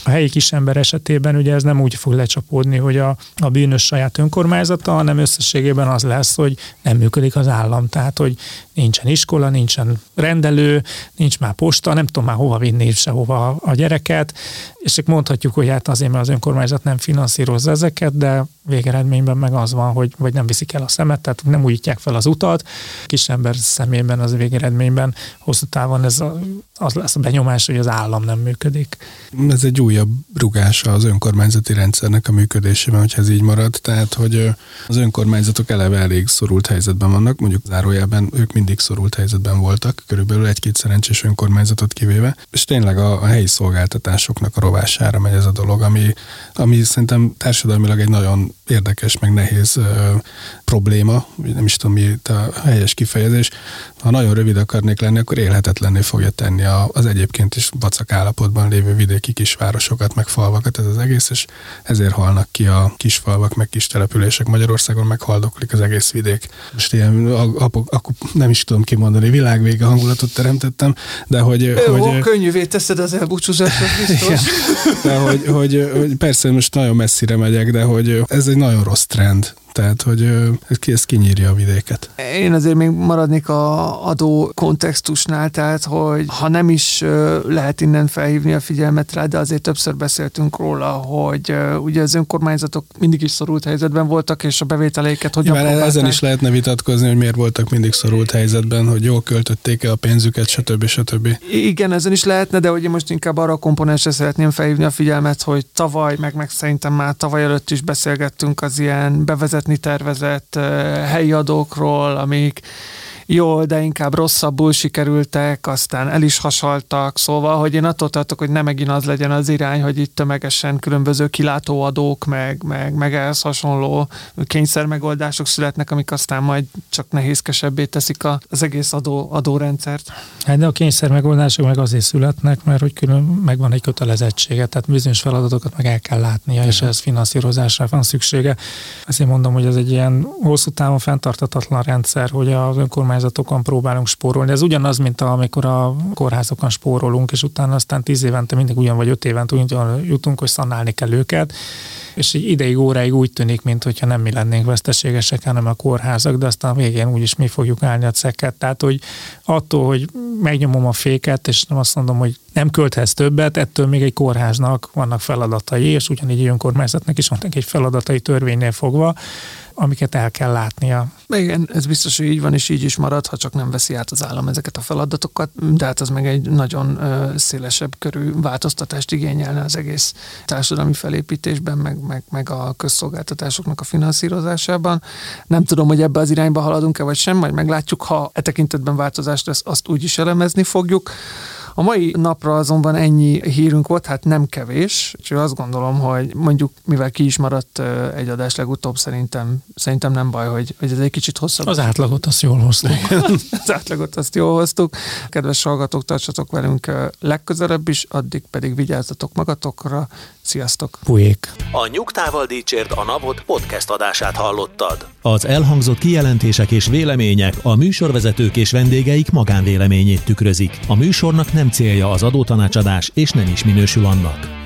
a helyi kisember esetében ugye ez nem úgy fog lecsapódni, hogy a, a bűnös saját önkormányzata, hanem összességében az lesz, hogy nem működik az állam. Tehát, hogy nincsen iskola, nincsen rendelő, nincs már posta, nem tudom már hova vinni sehova a gyereket, és mondhatjuk, hogy hát azért, mert az önkormányzat nem finanszírozza ezeket, de végeredményben meg az van, hogy vagy nem viszik el a szemet, tehát nem újítják fel az utat. Kis ember szemében az végeredményben hosszú távon ez a, az lesz a benyomás, hogy az állam nem működik. Ez egy újabb rugása az önkormányzati rendszernek a működésében, hogyha ez így marad. Tehát, hogy az önkormányzatok eleve elég szorult helyzetben vannak, mondjuk zárójában ők mindig szorult helyzetben voltak, körülbelül egy-két szerencsés önkormányzatot kivéve, és tényleg a, a helyi szolgáltatásoknak a rovására megy ez a dolog, ami ami szerintem társadalmilag egy nagyon érdekes, meg nehéz ö, probléma, nem is tudom, mi a helyes kifejezés. Ha nagyon rövid akarnék lenni, akkor élhetetlenné fogja tenni az egyébként is vacak állapotban lévő vidéki kisvárosokat, meg falvakat ez az egész, és ezért halnak ki a kisfalvak, meg kis települések Magyarországon, meg haldoklik az egész vidék. Most ilyen, akkor nem is tudom kimondani, világvége hangulatot teremtettem, de hogy... Jó, hogy könnyűvé teszed az elbúcsúzásot biztos. de hogy, hogy, hogy, persze most nagyon messzire megyek, de hogy ez egy nagyon rossz trend tehát, hogy ez, kinyírja a vidéket. Én azért még maradnék a adó kontextusnál, tehát, hogy ha nem is lehet innen felhívni a figyelmet rá, de azért többször beszéltünk róla, hogy ugye az önkormányzatok mindig is szorult helyzetben voltak, és a bevételeiket hogyan Nyilván ezen is lehetne vitatkozni, hogy miért voltak mindig szorult helyzetben, hogy jól költötték el a pénzüket, stb. stb. Igen, ezen is lehetne, de ugye most inkább arra a komponensre szeretném felhívni a figyelmet, hogy tavaly, meg meg szerintem már tavaly előtt is beszélgettünk az ilyen bevezető bevezetni tervezett helyi adókról, amik jól, de inkább rosszabbul sikerültek, aztán el is hasaltak, szóval, hogy én attól tartok, hogy nem megint az legyen az irány, hogy itt tömegesen különböző kilátóadók, meg, meg, meg ehhez hasonló kényszermegoldások születnek, amik aztán majd csak nehézkesebbé teszik a, az egész adó, adórendszert. Hát de a kényszermegoldások meg azért születnek, mert hogy külön megvan egy kötelezettsége, tehát bizonyos feladatokat meg el kell látnia, és ez finanszírozásra van szüksége. Ezért mondom, hogy ez egy ilyen hosszú távon fenntartatatlan rendszer, hogy az önkormányzat önkormányzatokon próbálunk spórolni. Ez ugyanaz, mint amikor a kórházokon spórolunk, és utána aztán tíz évente mindig ugyan vagy öt évente ugyan jutunk, hogy szanálni kell őket és így ideig, óráig úgy tűnik, mintha nem mi lennénk veszteségesek, hanem a kórházak, de aztán a végén úgyis mi fogjuk állni a cekket. Tehát, hogy attól, hogy megnyomom a féket, és nem azt mondom, hogy nem költhez többet, ettől még egy kórháznak vannak feladatai, és ugyanígy egy önkormányzatnak is vannak egy feladatai törvénynél fogva, amiket el kell látnia. Igen, ez biztos, hogy így van, és így is marad, ha csak nem veszi át az állam ezeket a feladatokat, de hát az meg egy nagyon szélesebb körű változtatást igényelne az egész társadalmi felépítésben, meg, meg, meg a közszolgáltatásoknak a finanszírozásában. Nem tudom, hogy ebbe az irányba haladunk-e, vagy sem, majd meglátjuk, ha e tekintetben változás lesz, azt úgy is elemezni fogjuk. A mai napra azonban ennyi hírünk volt, hát nem kevés, úgyhogy azt gondolom, hogy mondjuk, mivel ki is maradt egy adás legutóbb, szerintem, szerintem nem baj, hogy, hogy ez egy kicsit hosszabb. Az átlagot azt jól hoztuk. [LAUGHS] az átlagot azt jól hoztuk. Kedves hallgatók, tartsatok velünk legközelebb is, addig pedig vigyázzatok magatokra. Sziasztok! Pujék! A Nyugtával Dícsért a Napot podcast adását hallottad. Az elhangzott kijelentések és vélemények a műsorvezetők és vendégeik magánvéleményét tükrözik. A műsornak nem célja az adótanácsadás, és nem is minősül annak.